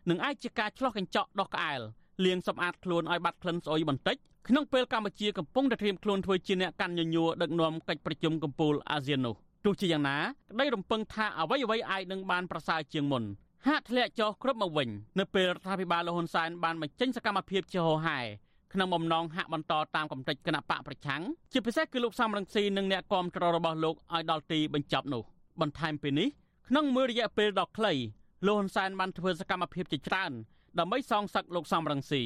នឹងអាចជាការឆ្លោះកញ្ចក់ដោះក្អែលលាងសម្អាតខ្លួនឲ្យបាត់ក្លិនស្អុយបន្តិច ក្នុងពេលកម្ពុជាកំពុងតែត្រៀមខ្លួនធ្វើជាអ្នកកាន់ញញួរដឹកនាំកិច្ចប្រជុំកំពូលអាស៊ាននោះទោះជាយ៉ាងណាក្តីរំពឹងថាអ្វីអ្វីអាចនឹងបានប្រសើរជាងមុនហាក់ធ្លាក់ចុះគ្រប់មកវិញនៅពេលរដ្ឋាភិបាលលហ៊ុនសែនបានបញ្ចេញសកម្មភាពជាហោហែក្នុងបំណងហាក់បន្តតាមកំតិចគណៈបកប្រឆាំងជាពិសេសគឺលោកសំរងស៊ីនិងអ្នកគាំទ្ររបស់លោកឲ្យដល់ទីបញ្ចប់នោះបន្ថែមពីនេះក្នុងមួយរយៈពេលដ៏ខ្លីលោកហ៊ុនសែនបានធ្វើសកម្មភាពជាច្រើនដើម្បីសងសឹកលោកសំរងស៊ី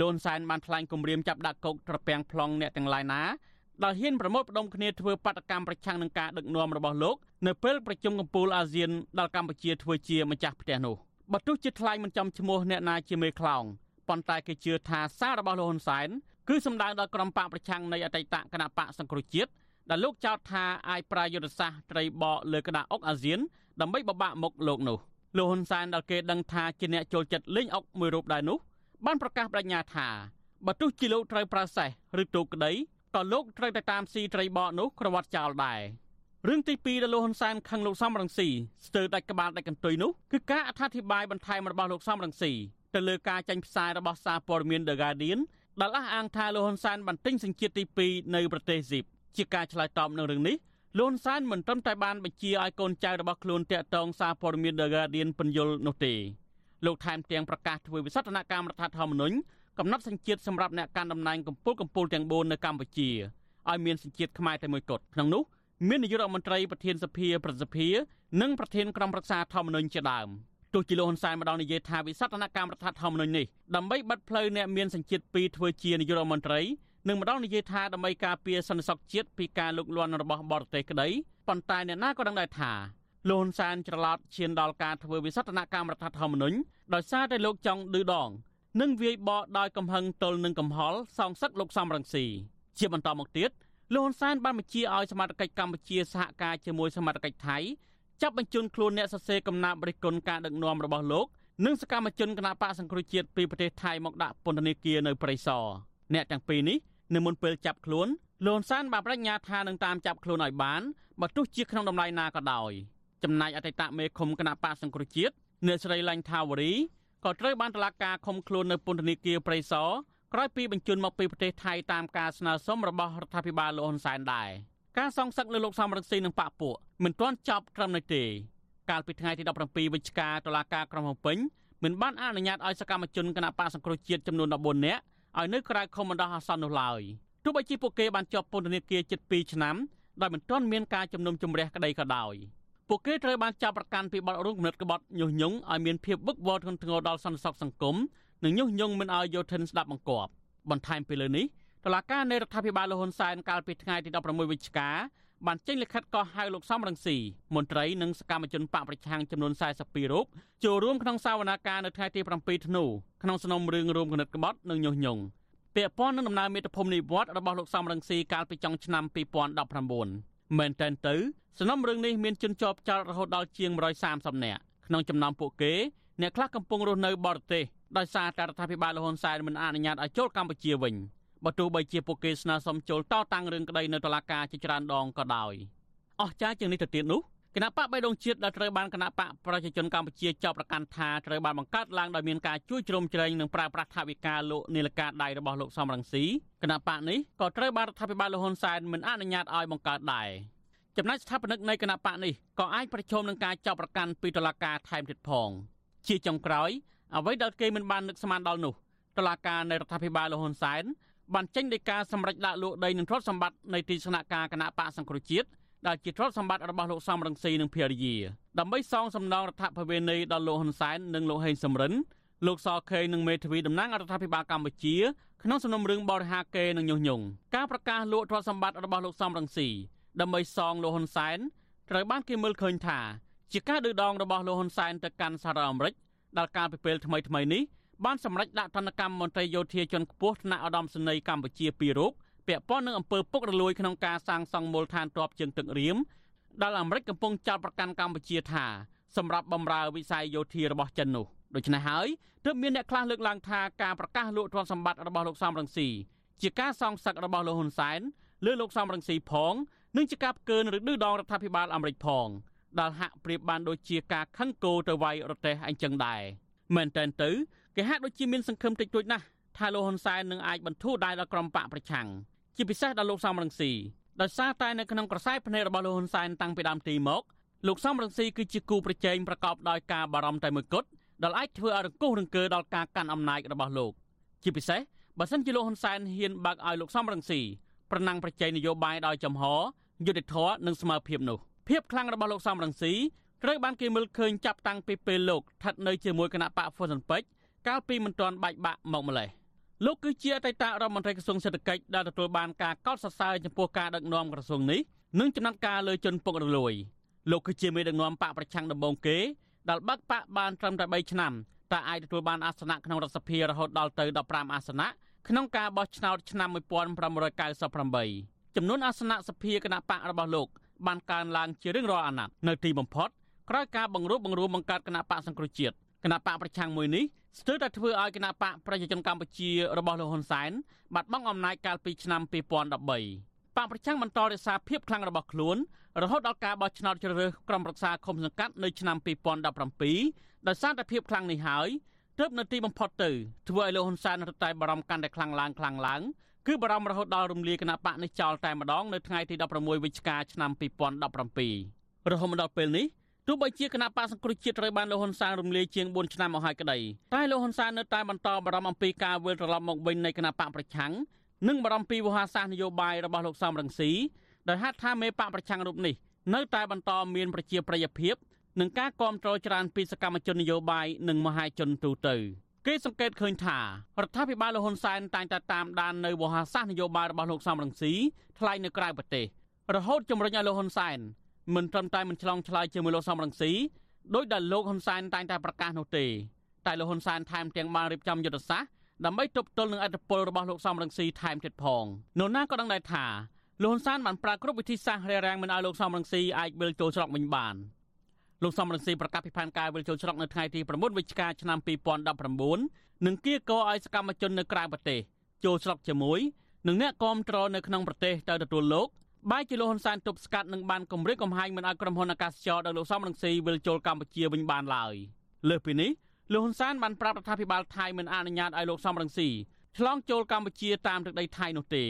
លន់សែនបានថ្លែងគម្រាមចាប់ដាក់គុកត្រពាំង plong អ្នកទាំងឡាយណាដែលហ៊ានប្រមូលផ្ដុំគ្នាធ្វើបាតកម្មប្រឆាំងនឹងការដឹកនាំរបស់លោកនៅពេលប្រជុំកំពូលអាស៊ានដែលកម្ពុជាធ្វើជាម្ចាស់ផ្ទះនោះបើទោះជាថ្លែងមិនចំឈ្មោះអ្នកណាជាមេខ្លោងប៉ុន្តែគេជឿថាសាររបស់លោកហ៊ុនសែនគឺសម្ដៅដល់ក្រុមបកប្រឆាំងនៃអតីតគណៈបកសង្គ្រោះជាតិដែលលោកចោទថាអាចប្រាយុទ្ធសាស្ត្រត្រីបកលើក្តារអុកអាស៊ានដើម្បីបបាក់មុខលោកនោះលោកហ៊ុនសែនដែលគេដឹងថាជាអ្នកចូលចិត្តលេងអុកមួយរូបដែរនោះ បានប្រកាសបញ្ញាថាបើទោះជាលោកត្រូវប្រើសេះឬទូកក្តីក៏លោកត្រូវតែតាមស៊ីត្រីបកនោះក្រវត្តចោលដែររឿងទី2ដែលលោកហ៊ុនសែនខឹងលោកសំរងស៊ីស្ទើរដាច់ក្បាលដាច់កន្ទុយនោះគឺការអត្ថាធិប្បាយបន្ថែមរបស់លោកសំរងស៊ីទៅលើការចាញ់ផ្សាយរបស់សារព័ត៌មាន The Guardian ដែលអះអាងថាលោកហ៊ុនសែនបានទិញសញ្ជាតិទី2នៅប្រទេសស៊ីបជាការឆ្លើយតបនឹងរឿងនេះលោកហ៊ុនសែនមិនត្រឹមតែបានបញ្ជាឲ្យកូនចៅរបស់ខ្លួនតាក់ទងសារព័ត៌មាន The Guardian ពន្យល់នោះទេ លោកថែមទាំងប្រកាសធ្វើវិសោធនកម្មរដ្ឋធម្មនុញ្ញកំណត់សញ្ជាតិសម្រាប់អ្នកកាន់តំណែងកម្ពុជាកម្ពុជាទាំង4នៅកម្ពុជាឲ្យមានសញ្ជាតិខ្មែរតែមួយគត់ក្នុងនោះមាននាយករដ្ឋមន្ត្រីប្រធានសភាប្រសិទ្ធិនិងប្រធានក្រុមប្រឹក្សាធម្មនុញ្ញជាដើមទោះជាលោកហ៊ុនសែនម្ដងនិយាយថាវិសោធនកម្មរដ្ឋធម្មនុញ្ញនេះដើម្បីបិទផ្លូវអ្នកមានសញ្ជាតិពីរធ្វើជានាយករដ្ឋមន្ត្រីនិងម្ដងនិយាយថាដើម្បីការពារសន្តិសុខជាតិពីការលុកលាន់របស់បរទេសក្តីប៉ុន្តែអ្នកណាក៏ដឹងដែរថា លោកហ៊ុនសែនច្រឡោតឈានដល់ការធ្វើវិសោធនកម្មរដ្ឋធម្មនុញ្ញដោយសារតែលោកចង់ឌឺដង និងវាយបកដោយកំហឹងទល់នឹងកំហល់សងសឹកលោកសំរងស៊ីជាបន្តមកទៀតលោកហ៊ុនសែនបានបញ្ជាឲ្យសមាជិកកម្ពុជាសហការជាមួយសមាជិកថៃចាប់បញ្ជូនខ្លួនអ្នកសរសេរកំណាព្យរិះគន់ការដឹកនាំរបស់លោកនិងសកម្មជនគណបកសង្គ្រោះជាតិពីប្រទេសថៃមកដាក់ពន្ធនាគារនៅព្រៃសរអ្នកទាំងពីរនេះនៅមុនពេលចាប់ខ្លួនលោកហ៊ុនសែនបានបញ្ញាថានឹងតាមចាប់ខ្លួនឲ្យបានបើទោះជាក្នុងតម្លៃណាក៏ដោយ ចំណែកអតីតមេឃុំគណបកសង្គ្រោះជាតិអ្នកស្រីឡាញ់ថាវរីក៏ត្រូវបានតុលាការឃុំខ្លួននៅពន្ធនាគារព្រៃសរក្រោយពីបញ្ជូនមកពីប្រទេសថៃតាមការស្នើសុំរបស់រដ្ឋាភិបាលលោកហ៊ុនសែនដែរការសងសឹកលើលោកសំរងស៊ីនិងប៉ាក់ពួកមិនទាន់ចប់ត្រឹមនោះទេ កាលពីថ្ងៃទី17វិច្ឆិកាតុលាការក្រុងភ្នំពេញមិនបានអនុញ្ញាតឲ្យសកម្មជនគណបកសង្គ្រោះជាតិចំនួន14នាក់ឲ្យនៅក្រៅខុំបណ្ដោះអាសន្ននោះឡើយទោះបីជាពួកគេបានជាប់ពន្ធនាគារជិត2ឆ្នាំដោយមិនទាន់មានការជំនុំជម្រះក្តីក៏ដោយ ពួកគេត្រូវបានចាប់ប្រកាន់ពីបទរួមគំនិតក្បត់ញុះញង់ឲ្យមានភាពវឹកវរធ្ងន់ធ្ងរដល់សន្តិសុខសង្គមនិងញុះញង់មិនឲ្យយោធិនស្ដាប់បង្គាប់បន្ថែមពីលើនេះតុលាការនៃរដ្ឋាភិបាលលហ៊ុនសែនកាលពីថ្ងៃទី16វិច្ឆិកាបានចេញលិខិតកោះហៅលោកសំរងស៊ីមន្ត្រីនិងសកម្មជនបកប្រឆាំងចំនួន42រូបចូលរួមក្នុងសវនាការនៅថ្ងៃទី7ធ្នូក្នុងសំណុំរឿងរួមគណិតក្បត់និងញុះញង់ពាក់ព័ន្ធនឹងដំណើរមេត្តាភូមិនិវត្តរបស់លោកសំរងស៊ីកាលពីចុងឆ្នាំ2019មែនតើទៅ សំណុំរឿងនេះមានជនជាប់ចោតរហូតដល់ជាង130នាក់ក្នុងចំណោមពួកគេអ្នកខ្លះកំពុងរស់នៅបរទេសដោយសារតែរដ្ឋាភិបាលលហ៊ុនសែនមិនអនុញ្ញាតឲ្យចូលកម្ពុជាវិញបើទោះបីជាពួកគេស្នើសុំចូលតតាំងរឿងក្តីនៅតុលាការជាច្រើនដងក៏ដោយអស់ចាជាងនេះទៅទៀតនោះគណៈបកបៃដងជាតិដែលត្រូវបានគណៈបកប្រជាជនកម្ពុជាចាប់ប្រកាន់ថាត្រូវបានបង្កើតឡើងដោយមានការជួយជ្រោមជ្រែងនិងប្រើប្រាស់ថវិកាលោកនីលការដៃរបស់លោកសំរងស៊ីគណៈបកនេះក៏ត្រូវបានរដ្ឋាភិបាលលហ៊ុនសែនមិនអនុញ្ញាតឲ្យបង្កើតដែរ ចំណែកស្ថាបនិកនៃគណៈបកនេះក៏អាចប្រឈមនឹងការចាប់ប្រកាន់ពីតុលាការថែមទៀតផង ជាចុងក្រោយអ្វីដែលគេមិនបាននឹកស្មានដល់នោះតុលាការនៃរដ្ឋាភិបាលលហ៊ុនសែនបានចេញដីកាសម្រេចដាក់លោកដីនឹងទ្រព្យសម្បត្តិនៃទីស្នាក់ការគណៈបកសង្គ្រោះជាតិដែលជាទ្រព្យសម្បត្តិរបស់លោកសំរងស៊ីនិងភរិយាដើម្បីសងសំណងរដ្ឋភវេនីដល់លោកហ៊ុនសែននិងលោកហេងសំរិនលោកសខេនិងមេធាវីតំណាងរដ្ឋាភិបាលកម្ពុជាក្នុងសំណុំរឿងបរិហាកេនិងញុះញង់ការប្រកាសលោកទ្រព្យសម្បត្តិរបស់លោកសំរងស៊ី ដើម្បីសងលោកហ៊ុនសែនត្រូវបានគេមើលឃើញថាជាការឌឺដងរបស់លោកហ៊ុនសែនទៅកាន់សហរដ្ឋអាមេរិកដល់ការពិពេលថ្មីថ្មីនេះបានសម្រេចដាក់ទណ្ឌកម្មមន្ត្រីយោធាជាន់ខ្ពស់ថ្នាក់ឧត្តមសេនីយ៍កម្ពុជាពីររូបពាក់ព័ន្ធនឹងអំពើពុករលួយក្នុងការសាងសង់មូលដ្ឋានទ័ពជើងទឹករៀមដែលអាមេរិកកំពុងចោទប្រកាន់កម្ពុជាថាសម្រាប់បំរើវិស័យយោធារបស់ចិននោះដូច្នេះហើយទើបមានអ្នកខ្លះលើកឡើងថាការប្រកាសលោកទ្រព្យសម្បត្តិរបស់លោកសំរងស៊ីជាការសងសឹករបស់លោកហ៊ុនសែនលើលោកសំរងស៊ីផង និងជាការផ្កើនឬឌឺដងរដ្ឋាភិបាលអាមេរិកផងដែលហាក់ប្រៀបបានដូចជាការខឹងគោទៅវាយរទេះអញ្ចឹងដែរមែនតើទៅគេហាក់ដូចជាមានសង្ឃឹមតិចតួចណាស់ថាលោកហ៊ុនសែននឹងអាចបន្ធូរដៃដល់ក្រុមបកប្រឆាំងជាពិសេសដល់លោកសំរងស៊ីដោយសារតែនៅក្នុងក្រសែភ្នែករបស់លោកហ៊ុនសែនតាំងពីដើមទីមកលោកសំរងស៊ីគឺជាគូប្រជែងប្រកបដោយការបារម្ភតែមួយគត់ដែលអាចធ្វើឲ្យរង្គោះរង្គើដល់ការកាន់អំណាចរបស់លោកជាពិសេសបើសិនជាលោកហ៊ុនសែនហ៊ានបើកឲ្យលោកសំរងស៊ីប្រណាំងប្រជែងនយោបាយដោយចំហ យុទ្ធធរនិងស្មើភាពនោះភាពខ្លាំងរបស់លោកសំរងស៊ីត្រូវបានគេមើលឃើញចាប់តាំងពីពេលលោកស្ថិតនៅជាមួយគណៈបកហ្វុនសិនពេជ្រកាលពីមិនទាន់បែកបាក់មកម្លេះលោកគឺជាអតីតរដ្ឋមន្ត្រីក្រសួងសេដ្ឋកិច្ចដែលទទួលបានការកោតសរសើរចំពោះការដឹកនាំក្រសួងនេះនិងចំណាត់ការលើជនពុករលួយលោកគឺជាមេដឹកនាំបកប្រឆាំងដំបូងគេដែលបាក់បកបានត្រឹមតែ3ឆ្នាំតែអាចទទួលបានអាសនៈក្នុងរដ្ឋសភារហូតដល់ទៅ15អាសនៈក្នុងការបោះឆ្នោតឆ្នាំ1998 ចំនួនអាសនៈសភាគណៈបករបស់លោកបានកើនឡើងជារៀងរាល់អាណត្តិនៅទីបំផុតក្រោយការបង្រួបបង្រួមបង្កើតគណៈបកសង្គ្រោះជាតិគណៈបកប្រឆាំងមួយនេះស្ទើរតែធ្វើឲ្យគណៈបកប្រជាជនកម្ពុជារបស់លោកហ៊ុនសែនបាត់បង់អំណាចកាលពីឆ្នាំ2013បកប្រឆាំងបន្តរក្សាភាពខ្លាំងរបស់ខ្លួនរហូតដល់ការបោះឆ្នោតជ្រើសរើសក្រុមប្រឹក្សាឃុំសង្កាត់នៅឆ្នាំ2017ដោយសារតែភាពខ្លាំងនេះហើយទើបនៅទីបំផុតទៅធ្វើឲ្យលោកហ៊ុនសែនរត់តែបារម្ភកាន់តែខ្លាំងឡើងខ្លាំងឡើង គឺបារម្ភរហូតដល់រំលាយគណៈបកនេះចោលតែម្ដងនៅថ្ងៃទី16វិច្ឆិកាឆ្នាំ2017រហូតមកដល់ពេលនេះទោះបីជាគណៈបកសង្គ្រោះជាតិត្រូវបានលោកហ៊ុនសែនរំលាយជាង4ឆ្នាំមកហើយក្តីតែលោកហ៊ុនសែននៅតែបន្តបារម្ភអំពីការវិលត្រឡប់មកវិញនៃគណៈបកប្រឆាំងនិងបារម្ភពីវោហារសាស្ត្រនយោបាយរបស់លោកសំរងស៊ីដោយហេតុថាមេបកប្រឆាំងរូបនេះនៅតែបន្តមានប្រជាប្រិយភាពនិងការគ្រប់គ្រងច្រើនពីសកម្មជននយោបាយនិងមហាជនទូទៅ គេសង្កេតឃើញថារដ្ឋាភិបាលលហ៊ុនសែនតែងតែតាមដាននៅវោហារសាស្ត្រនយោបាយរបស់លោកសំរងស៊ីថ្លែងនៅក្រៅប្រទេសរហូតជំរុញឲ្យលោកហ៊ុនសែនមិនត្រឹមតែមិនឆ្លងឆ្លើយជាមួយលោកសំរងស៊ីដោយដែលលោកហ៊ុនសែនតែងតែប្រកាសនោះទេតែលោកហ៊ុនសែនថែមទាំងបានរៀបចំយុទ្ធសាស្ត្រដើម្បីទប់ទល់នឹងអធិបុលរបស់លោកសំរងស៊ីថែមទៀតផងនោះណាក៏ដឹងដែរថាលោកហ៊ុនសែនបានប្រើគ្រប់វិធីសាស្ត្ររារាំងមិនឲ្យលោកសំរងស៊ីអាចវិលចូលស្រុកវិញបាន លោកសំរងស៊ីប្រកាសពីផែនការវិលចូលស្រុកនៅថ្ងៃទី9វិច្ឆិកាឆ្នាំ2019និងគៀកោឲ្យសកម្មជននៅក្រៅប្រទេសចូលស្រុកជាមួយនឹងអ្នកគាំទ្រនៅក្នុងប្រទេសទៅទទួលលោកបាយជាលោកហ៊ុនសែនទប់ស្កាត់និងបានគម្រាមកំហែងមិនឲ្យក្រុមហ៊ុនអាកាសចរដល់លោកសំរងស៊ីវិលចូលកម្ពុជាវិញបានឡើយលើសពីនេះលោកហ៊ុនសែនបានប្រាប់រដ្ឋាភិបាលថៃមិនអនុញ្ញាតឲ្យលោកសំរងស៊ីឆ្លងចូលកម្ពុជាតាមទឹកដីថៃនោះទេ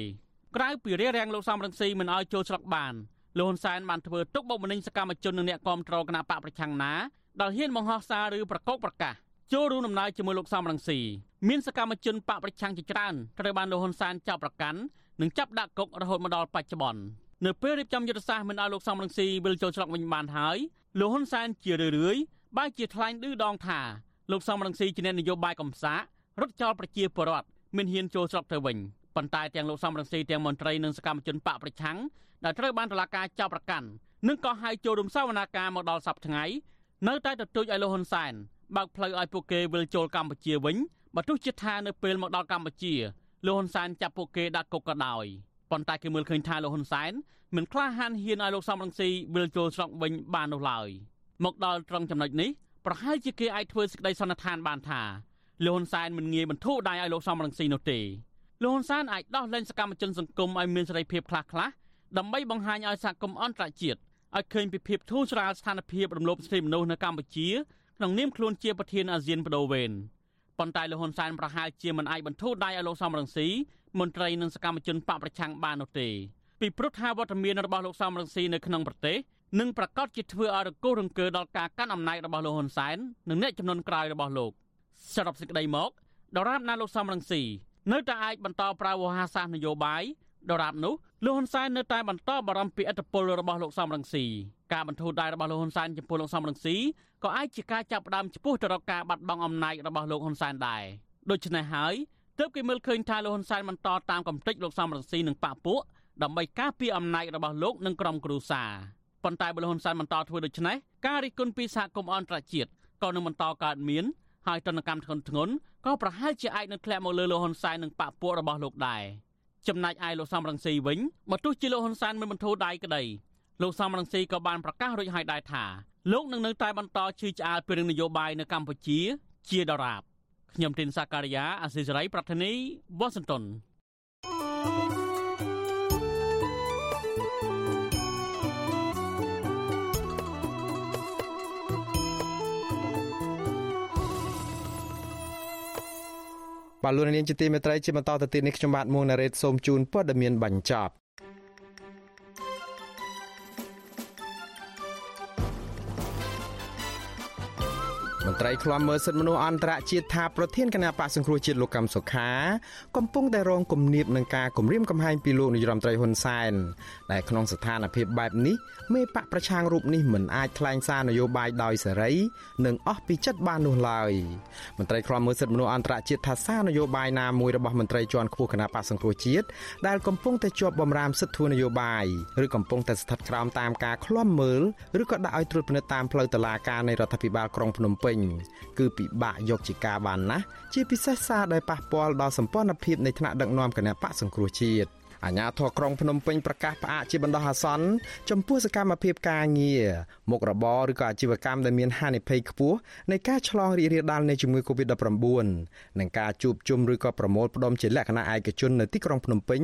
ក្រៅពីរារាំងលោកសំរងស៊ីមិនឲ្យចូលស្រុកបាន លោកហ៊ុនសែនបានធ្វើទុកបុកម្នេញសកម្មជននិងអ្នកគាំទ្រគណៈបកប្រឆាំងណាដែលហ៊ានបង្ហោះសារឬប្រកោកប្រកាសចូលរួមដំណើរជាមួយលោកសំរងស៊ីមានសកម្មជនបកប្រឆាំងជាច្រើនត្រូវបានលោកហ៊ុនសែនចាប់ប្រកាន់និងចាប់ដាក់គុករហូតមកដល់បច្ចុប្បន្ននៅពេលរៀបចំយុទ្ធសាស្ត្រមិនឲ្យលោកសំរងស៊ីវិលចូលស្រុកវិញបានហើយលោកហ៊ុនសែនជារឿយៗបែរជាថ្លែងឌឺដងថាលោកសំរងស៊ីជាអ្នកនយោបាយកំសាករត់ចោលប្រជាពលរដ្ឋមិនហ៊ានចូលស្រុកទៅវិញ ប៉ុន្តែទាំងលោកសំរងស៊ីទាំងមន្ត្រីនិងសកម្មជនបកប្រឆាំងដែលត្រូវបានតុលាការចាប់ប្រកាន់និងក៏ហៅចូលរួមសវនាការមកដល់សប្តាហ៍ថ្ងៃនៅតែទទូចឲ្យលោកហ៊ុនសែនបើកផ្លូវឲ្យពួកគេវិលចូលកម្ពុជាវិញបើទោះជាថានៅពេលមកដល់កម្ពុជាលោកហ៊ុនសែនចាប់ពួកគេដាក់គុកក៏ដោយប៉ុន្តែគេមើលឃើញថាលោកហ៊ុនសែនមិនក្លាហានហ៊ានឲ្យលោកសំរងស៊ីវិលចូលស្រុកវិញបាននោះឡើយមកដល់ត្រង់ចំណុចនេះប្រហែលជាគេអាចធ្វើសេចក្តីសន្និដ្ឋានបានថាលោកហ៊ុនសែនមិនងាយបន្ធូរដៃឲ្យលោកសំរងស៊ីនោះទេ លោកហ៊ុនសែនអាចដោះលែងសកម្មជនសង្គមឲ្យមានសេរីភាពខ្លះខ្លះដើម្បីបង្ហាញឲ្យសហគមន៍អន្តរជាតិឲ្យឃើញពីភាពធូរស្រាលស្ថានភាពរំលោភសិទ្ធិមនុស្សនៅកម្ពុជាក្នុងនាមខ្លួនជាប្រធានអាស៊ានបដូវវេនប៉ុន្តែលោកហ៊ុនសែនប្រហែលជាមិនអាចបន្ធូរដៃឲ្យលោកសំរងស៊ីមន្ត្រីនិងសកម្មជនបកប្រឆាំងបាននោះទេពីព្រោះថាវត្តមានរបស់លោកសំរងស៊ីនៅក្នុងប្រទេសនឹងប្រកាសជាធ្វើឲ្យរង្គោះរង្គើដល់ការកាន់អំណាចរបស់លោកហ៊ុនសែននិងអ្នកចំនួនក្រោយរបស់លោកសរុបសេចក្តីមកដរាបណាលោកសំរងស៊ី នៅតែអាចបន្តប្រើវោហារសាស្ត្រនយោបាយដរាបនោះលោកហ៊ុនសែននៅតែបន្តបារម្ភពីឥទ្ធិពលរបស់លោកសំរងស៊ីការបន្ធូរដៃរបស់លោកហ៊ុនសែនចំពោះលោកសំរងស៊ីក៏អាចជាការចាប់ផ្ដើមចំពោះទៅរកការបាត់បង់អំណាចរបស់លោកហ៊ុនសែនដែរដូច្នេះហើយទើបគេមើលឃើញថាលោកហ៊ុនសែនបន្តតាមកំទេចលោកសំរងស៊ីនិងបកពួកដើម្បីការពារអំណាចរបស់លោកនិងក្រុមគ្រួសារប៉ុន្តែបើលោកហ៊ុនសែនបន្តធ្វើដូច្នេះការរិះគន់ពីសហគមន៍អន្តរជាតិក៏នឹងបន្តកើតមានហើយទណ្ឌកម្មធ្ងន់ធ្ងរ ក៏ប្រហែលជាអាចនឹងធ្លាក់មកលើលោកហ៊ុនសែននិងបកពួករបស់លោកដែរចំណែកឯលោកសំរងស៊ីវិញបើទោះជាលោកហ៊ុនសែនមិនបន្ធូរដៃក្តីលោកសំរងស៊ីក៏បានប្រកាសរួចហើយដែរថាលោកនឹងនៅតែបន្តជឿឆ្អាលពីរឿងនយោបាយនៅកម្ពុជា ជាដរាបខ្ញុំទីនសាការីយ៉ាអសិសរីប្រធានីវ៉ាស៊ីនតោន បាទលោកនាងជាទីមេត្រីជាបន្តទៅទៀតនេះខ្ញុំបាទមួងណារ៉េតសូមជូនព័ត៌មានបញ្ចប់ មន្ត្រីឃ្លាំមើលសិទ្ធិមនុស្សអន្តរជាតិថាប្រធានគណៈបកសង្គ្រោះជាតិលោកកម្មសុខាកំពុងតែរងគំនាបនឹងការគំរាមកំហែងពីលោកនាយរដ្ឋមន្ត្រីហ៊ុនសែនដែលក្នុងស្ថានភាពបែបនេះមេបកប្រឆាំងរូបនេះមិនអាចថ្លែងសារនយោបាយដោយសេរីនិងអស់ពីចិត្តបាននោះឡើយមន្ត្រីឃ្លាំមើលសិទ្ធិមនុស្សអន្តរជាតិថាសារនយោបាយណាមួយរបស់មន្ត្រីជាន់ខ្ពស់គណៈបកសង្គ្រោះជាតិដែលកំពុងតែជាប់បំរាមសិទ្ធិនយោបាយឬកំពុងតែស្ថិតក្រោមតាមការឃ្លាំមើលឬក៏ដាក់ឲ្យត្រួតពិនិត្យតាមផ្លូវតុលាការនៃរដ្ឋាភិបាលក្រុងភ្នំពេញគឺពិបាកយកជាការបានណាស់ជាពិសេសសារដែលប៉ះពាល់ដល់សម្ព័ន្ធភាពនៃថ្នាក់ដឹកនាំគណៈបកសង្គ្រោះជាតិអអាជ្ញាធរក្រុងភ្នំពេញប្រកាសផ្អាកជាបណ្ដោះអាសន្នចំពោះសកម្មភាពការងារមុខរបរឬក៏អាជីវកម្មដែលមានហានិភ័យខ្ពស់នៃការឆ្លងរីករាលដាលនៃជំងឺ Covid-19 និងការជួបជុំឬក៏ប្រមូលផ្ដុំជាលក្ខណៈឯកជននៅទីក្រុងភ្នំពេញ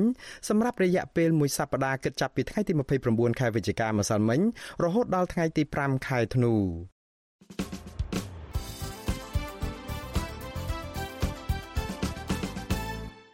សម្រាប់រយៈពេលមួយសប្តាហ៍គិតចាប់ពីថ្ងៃទី29ខែវិច្ឆិកាម្សិលមិញរហូតដល់ថ្ងៃទី5ខែធ្នូ